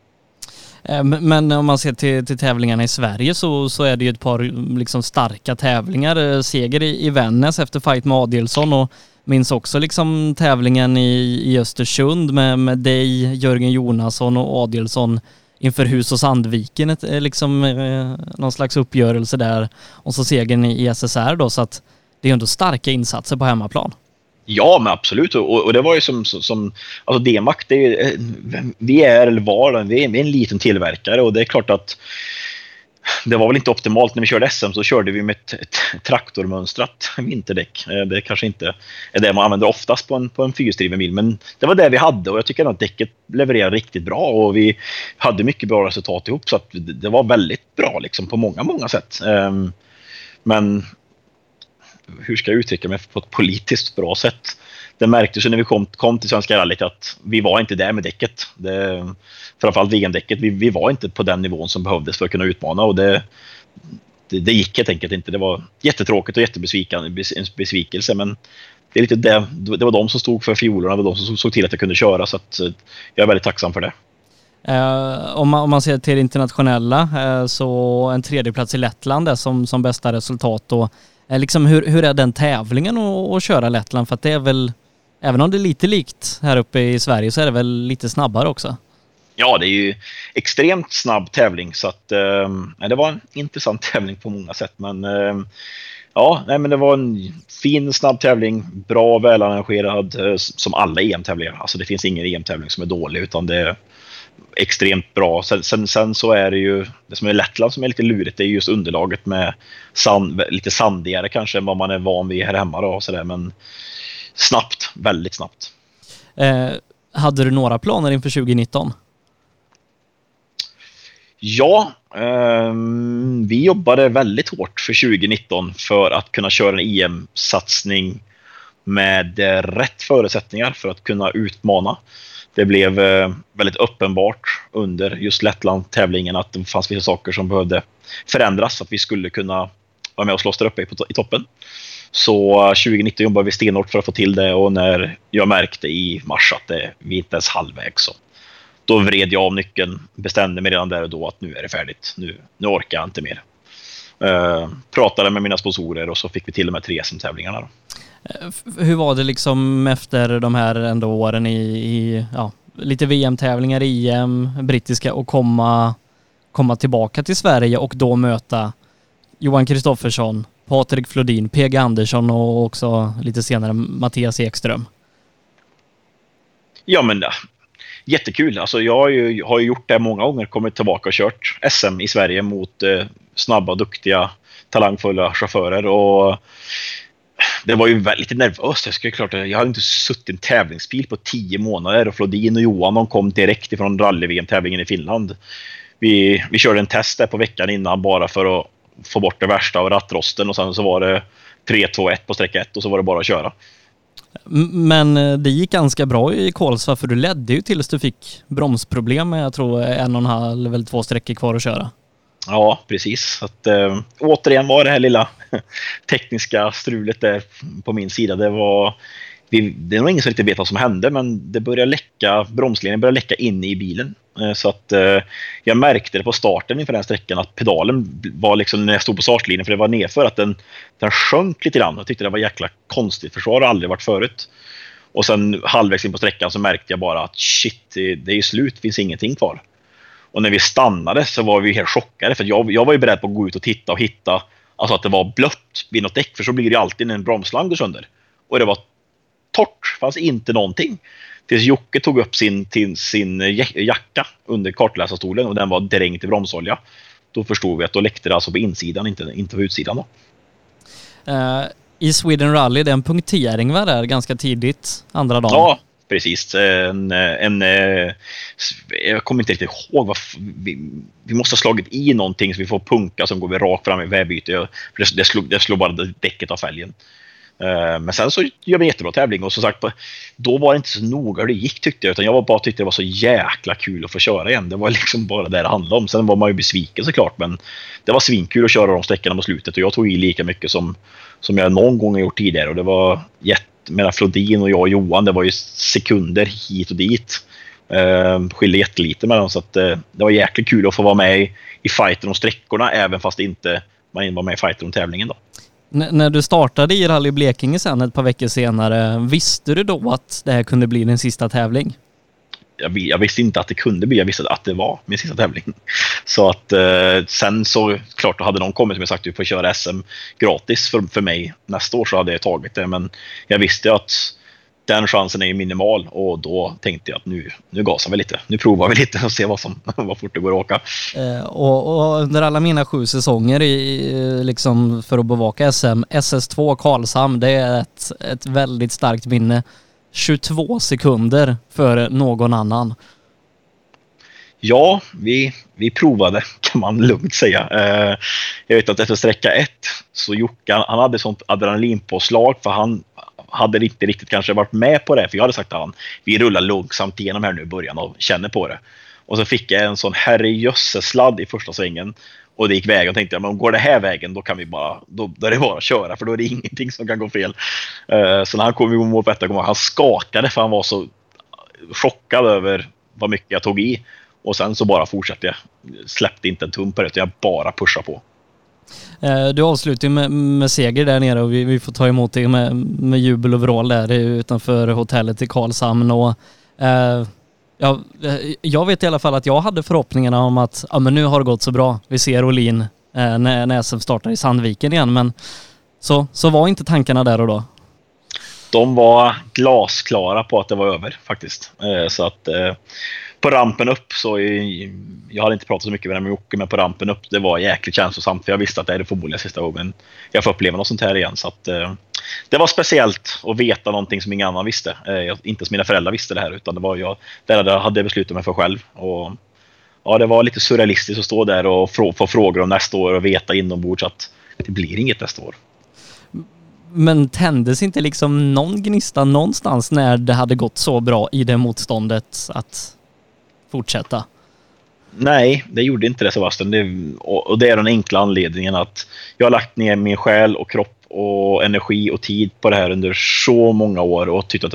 Eh, men- om man ser till, till tävlingarna i Sverige så, så är det ju ett par liksom starka tävlingar. Eh, seger i, i Vännäs efter fight med Adielsson och minns också liksom tävlingen i, i Östersund med, med dig, Jörgen Jonasson och Adelsson inför Hus och Sandviken, ett, eh, liksom eh, någon slags uppgörelse där och så segern i SSR då så att det är ändå starka insatser på hemmaplan. Ja, men absolut. Och, och det var ju som, som alltså D-Mac, det är, eh, vi är eller var, vi är, vi är en liten tillverkare och det är klart att det var väl inte optimalt när vi körde SM så körde vi med ett, ett traktormönstrat vinterdäck. Eh, det kanske inte är det man använder oftast på en, på en fyrhjulsdriven bil men det var det vi hade och jag tycker att däcket levererade riktigt bra och vi hade mycket bra resultat ihop så att det var väldigt bra liksom på många, många sätt. Ehm, men hur ska jag uttrycka mig på ett politiskt bra sätt? Det märktes ju när vi kom, kom till Svenska rallyt att vi var inte där med däcket. Det, framförallt VM-däcket. Vi, vi var inte på den nivån som behövdes för att kunna utmana och det, det, det gick helt enkelt inte. Det var jättetråkigt och jättebesvikande, en besvikelse men det, är lite det, det var de som stod för fiolerna, det var de som såg till att jag kunde köra så att jag är väldigt tacksam för det. Uh, om, man, om man ser till det internationella uh, så en tredjeplats i Lettland är som, som bästa resultat och Eh, liksom hur, hur är den tävlingen att, att köra Lettland? För att det är väl, även om det är lite likt här uppe i Sverige så är det väl lite snabbare också? Ja, det är ju extremt snabb tävling så att eh, det var en intressant tävling på många sätt. Men eh, ja, nej, men det var en fin snabb tävling, bra, välarrangerad eh, som alla EM-tävlingar. Alltså det finns ingen EM-tävling som är dålig utan det extremt bra. Sen, sen, sen, så är det ju det som är Lettland som är lite lurigt. Det är just underlaget med sand, lite sandigare kanske än vad man är van vid här hemma då och så där. Men snabbt, väldigt snabbt. Eh, hade du några planer inför 2019? Ja, eh, vi jobbade väldigt hårt för 2019 för att kunna köra en EM-satsning med rätt förutsättningar för att kunna utmana. Det blev eh, väldigt uppenbart under just Lettland-tävlingen att det fanns vissa saker som behövde förändras så att vi skulle kunna vara med och slåss där uppe i toppen. Så eh, 2019 jobbade vi stenhårt för att få till det och när jag märkte i mars att det, vi inte ens halvvägs så då vred jag av nyckeln, bestämde mig redan där och då att nu är det färdigt. Nu, nu orkar jag inte mer. Uh, pratade med mina sponsorer och så fick vi till de här tre SM-tävlingarna. Eh, hur var det liksom efter de här ändå åren i, i ja, lite VM-tävlingar, EM, brittiska och komma, komma tillbaka till Sverige och då möta Johan Kristoffersson, Patrik Flodin, PG Andersson och också lite senare Mattias Ekström? Ja, men jättekul. Alltså jag har ju, har ju gjort det många gånger, kommit tillbaka och kört SM i Sverige mot eh, snabba, duktiga, talangfulla chaufförer. Och det var ju väldigt nervöst. Jag, skulle, klart, jag hade inte suttit i en tävlingsbil på tio månader och Flodin och Johan de kom direkt ifrån rally-VM-tävlingen i Finland. Vi, vi körde en test där på veckan innan bara för att få bort det värsta av rattrosten och sen så var det 3, 2, 1 på sträcka 1 och så var det bara att köra. Men eh, det gick ganska bra i Kolsva för du ledde ju tills du fick bromsproblem med jag tror en och en halv eller två sträckor kvar att köra. Ja, precis. Att, äh, återigen var det här lilla tekniska strulet där på min sida. Det var vi, det är nog ingen som riktigt vet vad som hände, men det började läcka, bromsledningen började läcka inne i bilen. Eh, så att eh, jag märkte det på starten inför den sträckan att pedalen var liksom när jag stod på startlinjen, för det var nedför, att den, den sjönk lite grann. Jag tyckte det var jäkla konstigt, för så har det aldrig varit förut. Och sen halvvägs in på sträckan så märkte jag bara att shit, det, det är slut, det finns ingenting kvar. Och när vi stannade så var vi helt chockade, för jag, jag var ju beredd på att gå ut och titta och hitta alltså att det var blött vid något däck, för så blir det alltid när en bromslang går sönder. Och det var torrt, fanns inte någonting. Tills Jocke tog upp sin, till sin jacka under kartläsarstolen och den var dränkt i bromsolja. Då förstod vi att då läckte det alltså på insidan, inte, inte på utsidan. Då. Uh, I Sweden Rally, det är en punktering var där ganska tidigt, andra dagen? Ja, precis. En, en, eh, jag kommer inte riktigt ihåg. Vad, vi, vi måste ha slagit i någonting så vi får punka som går rakt fram i vägbyte. Det, det, slog, det slog bara däcket av fälgen. Eh, men sen så gör vi en jättebra tävling och som sagt då var det inte så noga hur det gick tyckte jag utan jag var bara tyckte det var så jäkla kul att få köra igen. Det var liksom bara det det handlade om. Sen var man ju besviken såklart men det var svinkul att köra de sträckorna på slutet och jag tog i lika mycket som, som jag någon gång har gjort tidigare och det var jätte mellan Flodin och jag och Johan, det var ju sekunder hit och dit. Eh, skilde jättelite mellan så att eh, det var jäkligt kul att få vara med i, i fighten om sträckorna även fast inte man var med i fighten om tävlingen då. N när du startade i Rally Blekinge sen ett par veckor senare, visste du då att det här kunde bli din sista tävling? Jag, jag, visste inte att det kunde bli, jag visste att det var min sista tävling. Så att eh, sen så klart, då hade någon kommit och sagt att du får köra SM gratis för, för mig nästa år så hade jag tagit det. Men jag visste att den chansen är minimal och då tänkte jag att nu, nu gasar vi lite. Nu provar vi lite och ser vad, som, vad fort det går att åka. Eh, och, och, under alla mina sju säsonger i, eh, liksom för att bevaka SM, SS2 Karlshamn, det är ett, ett väldigt starkt minne. 22 sekunder före någon annan. Ja, vi, vi provade kan man lugnt säga. Eh, jag vet att efter sträcka ett så Jocke, han hade sånt adrenalinpåslag för han hade inte riktigt kanske varit med på det. För jag hade sagt att han, vi rullar långsamt igenom här nu i början och känner på det. Och så fick jag en sån herrejösses-sladd i första svängen. Och det gick vägen och tänkte jag, men går det här vägen då kan vi bara, då, då är det bara att köra för då är det ingenting som kan gå fel. Uh, så när han kom i mål på detta han skakade för han var så chockad över vad mycket jag tog i. Och sen så bara fortsatte jag. Släppte inte en tum på det, utan jag bara pushade på. Eh, du avslutar med, med seger där nere och vi, vi får ta emot dig med, med jubel och vrål där utanför hotellet i Karlshamn. Och, eh, ja, eh, jag vet i alla fall att jag hade förhoppningarna om att ja, men nu har det gått så bra. Vi ser Olin eh, när, när SM startar i Sandviken igen men så, så var inte tankarna där och då. De var glasklara på att det var över faktiskt. Eh, så att eh, på rampen upp så, jag hade inte pratat så mycket med dem Jocke, men på rampen upp det var jäkligt känslosamt för jag visste att det är förmodligen sista gången jag får uppleva något sånt här igen. Så att, eh, det var speciellt att veta någonting som ingen annan visste. Eh, inte som mina föräldrar visste det här, utan det var jag, det hade jag beslutat mig för själv. Och, ja, det var lite surrealistiskt att stå där och få frågor om nästa år och veta inombords att det blir inget nästa år. Men tändes inte liksom någon gnista någonstans när det hade gått så bra i det motståndet att fortsätta? Nej, det gjorde inte det Sebastian. Det, och det är den enkla anledningen att jag har lagt ner min själ och kropp och energi och tid på det här under så många år och tyckt att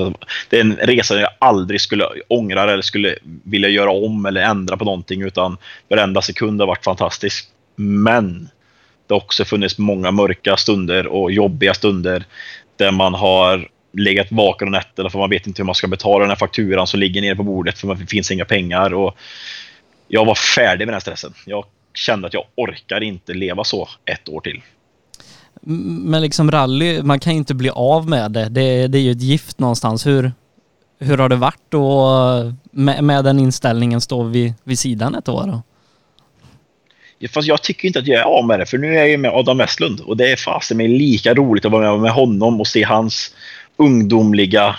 det är en resa jag aldrig skulle ångra eller skulle vilja göra om eller ändra på någonting utan varenda sekund har varit fantastisk. Men det har också funnits många mörka stunder och jobbiga stunder där man har legat vaken om nätterna för man vet inte hur man ska betala den här fakturan som ligger nere på bordet för det finns inga pengar. Och jag var färdig med den stressen. Jag kände att jag orkar inte leva så ett år till. Men liksom rally, man kan ju inte bli av med det. Det, det är ju ett gift någonstans. Hur, hur har det varit då med, med den inställningen stå vid, vid sidan ett år? Då? Fast jag tycker inte att jag är av med det, för nu är jag ju med Adam Westlund och det är fasen mig lika roligt att vara med honom och se hans ungdomliga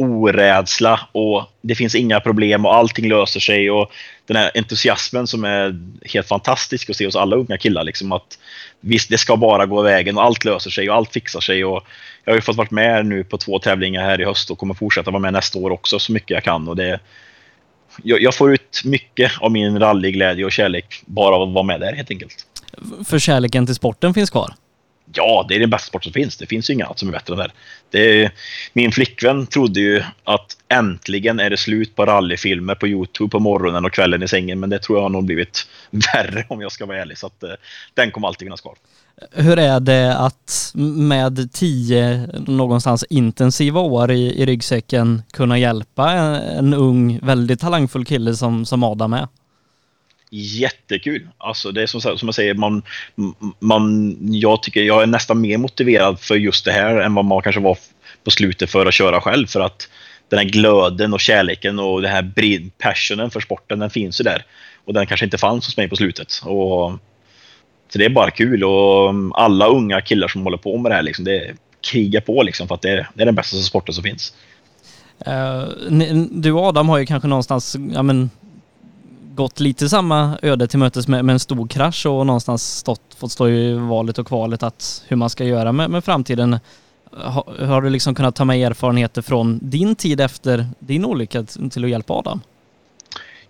orädsla och det finns inga problem och allting löser sig och den här entusiasmen som är helt fantastisk att se hos alla unga killar liksom att visst, det ska bara gå vägen och allt löser sig och allt fixar sig och jag har ju fått vara med nu på två tävlingar här i höst och kommer fortsätta vara med nästa år också så mycket jag kan och det jag, jag får ut mycket av min rallyglädje och kärlek bara av att vara med där helt enkelt. För kärleken till sporten finns kvar? Ja, det är den bästa sport som finns. Det finns ju inget annat som är bättre än det. det min flickvän trodde ju att äntligen är det slut på rallyfilmer på Youtube på morgonen och kvällen i sängen. Men det tror jag har nog blivit värre om jag ska vara ärlig. Så att, eh, den kommer alltid finnas kvar. Hur är det att med tio någonstans intensiva år i, i ryggsäcken kunna hjälpa en, en ung, väldigt talangfull kille som, som Adam är? Jättekul. Alltså det är som, som jag säger, man, man, jag tycker jag är nästan mer motiverad för just det här än vad man kanske var på slutet för att köra själv. För att den här glöden och kärleken och den här passionen för sporten, den finns ju där. Och den kanske inte fanns hos mig på slutet. Och, så det är bara kul och alla unga killar som håller på med det här, liksom, det krigar på liksom, för att det är, det är den bästa sporten som finns. Uh, du och Adam har ju kanske någonstans, ja men gått lite samma öde till mötes med, med en stor krasch och någonstans stått, fått stå i valet och kvalet att hur man ska göra med, med framtiden. Har, har du liksom kunnat ta med erfarenheter från din tid efter din olycka till att hjälpa Adam?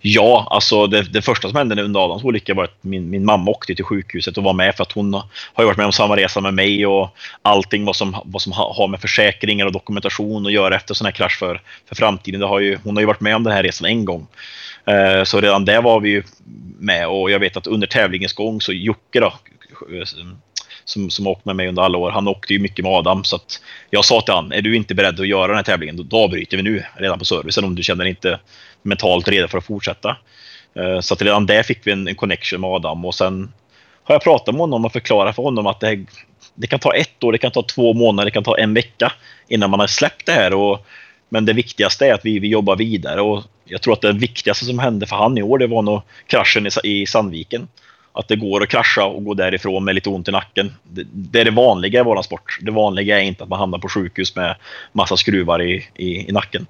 Ja, alltså det, det, första som hände under Adams olycka var att min, min mamma åkte till sjukhuset och var med för att hon har varit med om samma resa med mig och allting vad som, vad som har med försäkringar och dokumentation att göra efter sån här krasch för, för framtiden. Det har ju, hon har ju varit med om den här resan en gång. Eh, så redan där var vi ju med och jag vet att under tävlingens gång så Jocke då, som, som åkt med mig under alla år. Han åkte ju mycket med Adam. Så att jag sa till honom, är du inte beredd att göra den här tävlingen, då, då avbryter vi nu redan på servicen om du känner inte mentalt redo för att fortsätta. Eh, så att redan där fick vi en, en connection med Adam och sen har jag pratat med honom och förklarat för honom att det, det kan ta ett år, det kan ta två månader, det kan ta en vecka innan man har släppt det här. Och, men det viktigaste är att vi, vi jobbar vidare och jag tror att det viktigaste som hände för han i år, det var nog kraschen i, Sandviken. Att det går att krascha och gå därifrån med lite ont i nacken. Det, det är det vanliga i vår sport. Det vanliga är inte att man hamnar på sjukhus med massa skruvar i, i, i nacken.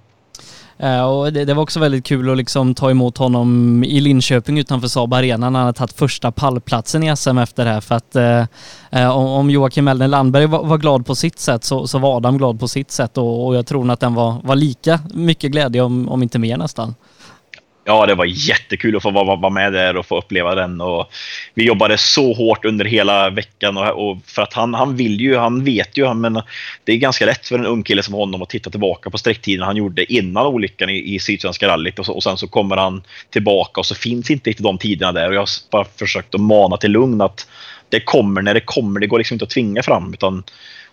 Eh, och det, det, var också väldigt kul att liksom ta emot honom i Linköping utanför Saab Arena när han hade tagit första pallplatsen i SM efter det här. För att eh, eh om Joakim Elden Landberg var, var, glad på sitt sätt så, så var Adam glad på sitt sätt och, och jag tror att den var, var lika mycket glädje om, om inte mer nästan ja, det var jättekul att få vara, vara med där och få uppleva den. Och vi jobbade så hårt under hela veckan och, och för att han, han vill ju, han vet ju, men det är ganska lätt för en ung kille som honom att titta tillbaka på sträcktiden han gjorde innan olyckan i, i Sydsvenska rallyt och, så, och sen så kommer han tillbaka och så finns inte riktigt de tiderna där och jag har bara försökt att mana till lugn att det kommer när det kommer. Det går liksom inte att tvinga fram utan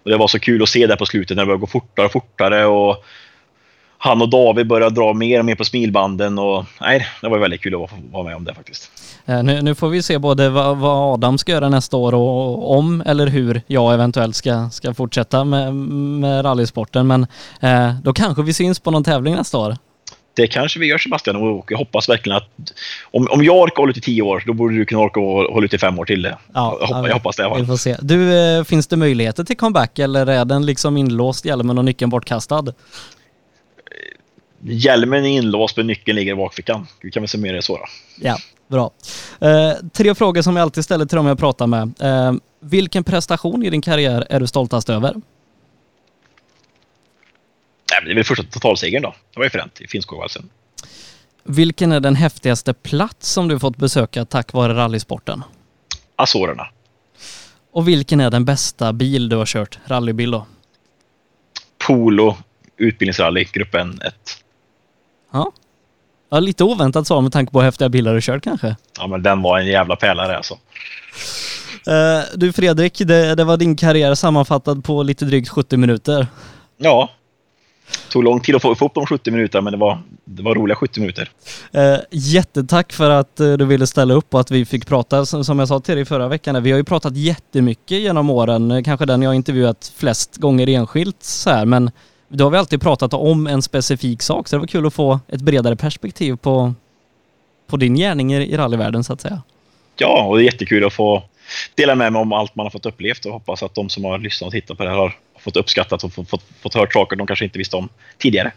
och det var så kul att se där på slutet när det började gå fortare och fortare och han och David började dra mer och mer på smilbanden och nej, det var väldigt kul att vara med om det faktiskt. Eh, nu, nu får vi se både vad, vad, Adam ska göra nästa år och om eller hur jag eventuellt ska, ska fortsätta med, med rallysporten. Men eh, då kanske vi syns på någon tävling nästa år. Det kanske vi gör Sebastian och jag hoppas verkligen att om, om jag orkar hålla ut i tio år, då borde du kunna orka hålla ut i fem år till. Ja, jag, hoppas, jag hoppas det. Vi får se. Du, eh, finns det möjligheter till comeback eller är den liksom inlåst hjälmen och nyckeln bortkastad? Hjälmen är inlåst men nyckeln ligger i bakfickan. Vi kan väl summera det så då. Ja, bra. Eh, tre frågor som jag alltid ställer till dem jag pratar med. Eh, vilken prestation i din karriär är du stoltast över? Nej, det är väl första totalsegern då. Det var ju fränt i Finnskogavalsen. Vilken är den häftigaste plats som du fått besöka tack vare rallysporten? Azorerna. Och vilken är den bästa bil du har kört, rallybil då? Polo utbildningsrally, gruppen 1. Ja. ja. Lite oväntat svar med tanke på hur häftiga bilar du kört kanske. Ja, men den var en jävla pärlare alltså. Uh, du Fredrik, det, det, var din karriär sammanfattad på lite drygt 70 minuter. Ja. Det tog lång tid att få, upp de 70 minuterna, men det var, det var roliga 70 minuter. Uh, jättetack för att uh, du ville ställa upp och att vi fick prata. Som, jag sa till dig förra veckan, vi har ju pratat jättemycket genom åren. Kanske den jag intervjuat flest gånger enskilt så här, men då har vi alltid pratat om en specifik sak, så det var kul att få ett bredare perspektiv på, på din gärning i rallyvärlden så att säga. Ja, och det är jättekul att få dela med mig om allt man har fått upplevt och hoppas att de som har lyssnat och tittat på det här har fått uppskattat och fått, fått, fått hört saker de kanske inte visste om tidigare.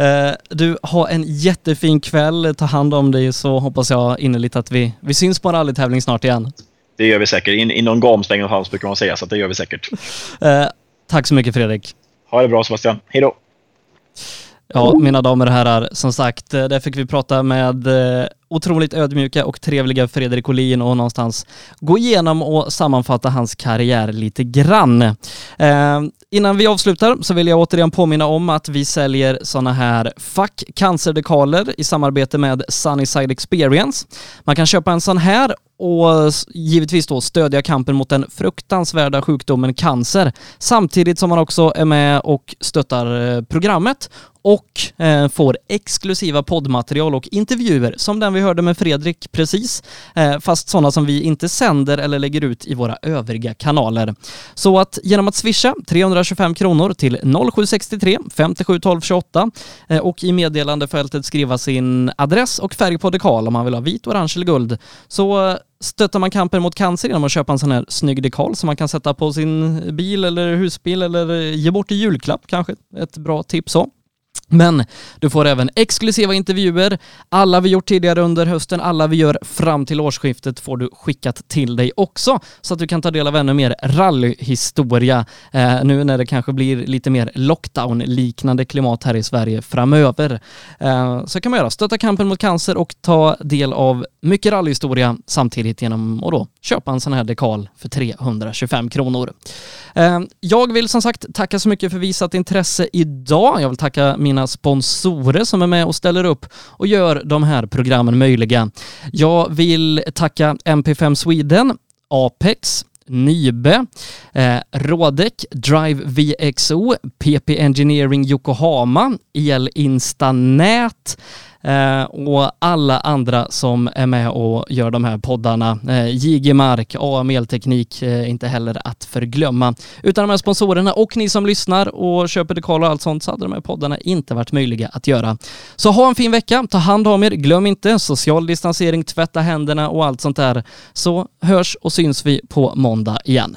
Uh, du, har en jättefin kväll. Ta hand om dig så hoppas jag innerligt att vi, vi syns på en rallytävling snart igen. Det gör vi säkert. In, inom gamsvängen och hals brukar man säga, så det gör vi säkert. Uh, tack så mycket Fredrik. Ha det bra Sebastian. Hej då! Ja, mina damer och herrar, som sagt, eh, där fick vi prata med eh, otroligt ödmjuka och trevliga Fredrik Olin och någonstans gå igenom och sammanfatta hans karriär lite grann. Eh, innan vi avslutar så vill jag återigen påminna om att vi säljer sådana här fack cancerdekaler i samarbete med Sunnyside Experience. Man kan köpa en sån här och givetvis då stödja kampen mot den fruktansvärda sjukdomen cancer. Samtidigt som man också är med och stöttar eh, programmet och eh, får exklusiva poddmaterial och intervjuer som den vi hörde med Fredrik precis, eh, fast sådana som vi inte sänder eller lägger ut i våra övriga kanaler. Så att genom att swisha 325 kronor till 0763 57 12 28 eh, och i meddelandefältet skriva sin adress och färg på dekal om man vill ha vit, orange eller guld så eh, stöttar man kampen mot cancer genom att köpa en sån här snygg dekal som man kan sätta på sin bil eller husbil eller ge bort i julklapp kanske. Ett bra tips så. Men du får även exklusiva intervjuer. Alla vi gjort tidigare under hösten, alla vi gör fram till årsskiftet får du skickat till dig också så att du kan ta del av ännu mer rallyhistoria eh, nu när det kanske blir lite mer lockdown-liknande klimat här i Sverige framöver. Eh, så kan man göra, stötta kampen mot cancer och ta del av mycket rallyhistoria samtidigt genom att då köpa en sån här dekal för 325 kronor. Eh, jag vill som sagt tacka så mycket för visat intresse idag. Jag vill tacka mina sponsorer som är med och ställer upp och gör de här programmen möjliga. Jag vill tacka MP5 Sweden, Apex, Nybe, eh, Rodec, Drive VXO, PP Engineering Yokohama, Elinstanät, Eh, och alla andra som är med och gör de här poddarna. Eh, JG Mark, AM Elteknik, eh, inte heller att förglömma. Utan de här sponsorerna och ni som lyssnar och köper dekal och allt sånt så hade de här poddarna inte varit möjliga att göra. Så ha en fin vecka, ta hand om er, glöm inte social distansering, tvätta händerna och allt sånt där. Så hörs och syns vi på måndag igen.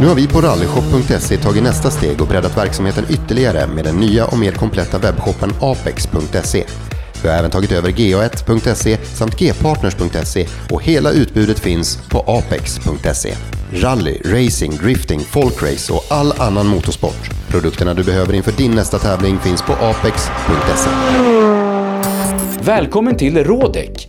Nu har vi på rallyshop.se tagit nästa steg och breddat verksamheten ytterligare med den nya och mer kompletta webbshoppen apex.se. Vi har även tagit över ga1.se samt gpartners.se och hela utbudet finns på apex.se. Rally, racing, drifting, folkrace och all annan motorsport. Produkterna du behöver inför din nästa tävling finns på apex.se. Välkommen till Rådek!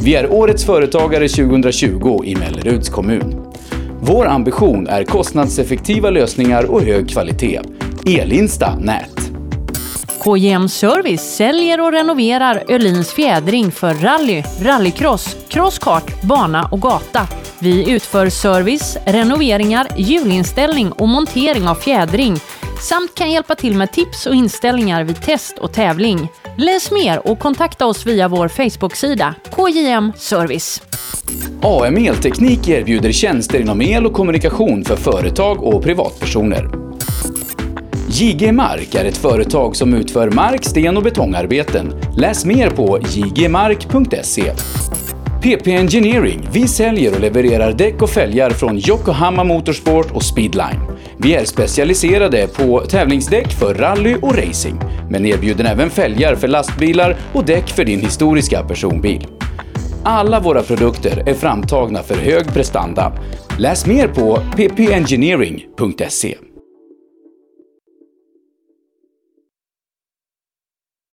Vi är Årets Företagare 2020 i Melleruds kommun. Vår ambition är kostnadseffektiva lösningar och hög kvalitet. Elinsta Nät. KJM Service säljer och renoverar Öhlins fjädring för rally, rallycross, crosskart, bana och gata. Vi utför service, renoveringar, hjulinställning och montering av fjädring samt kan hjälpa till med tips och inställningar vid test och tävling. Läs mer och kontakta oss via vår Facebook-sida KJM Service. AM Elteknik erbjuder tjänster inom el och kommunikation för företag och privatpersoner. JG Mark är ett företag som utför mark-, sten och betongarbeten. Läs mer på jgmark.se. PP Engineering. Vi säljer och levererar däck och fälgar från Yokohama Motorsport och Speedline. Vi är specialiserade på tävlingsdäck för rally och racing, men erbjuder även fälgar för lastbilar och däck för din historiska personbil. Alla våra produkter är framtagna för hög prestanda. Läs mer på ppengineering.se.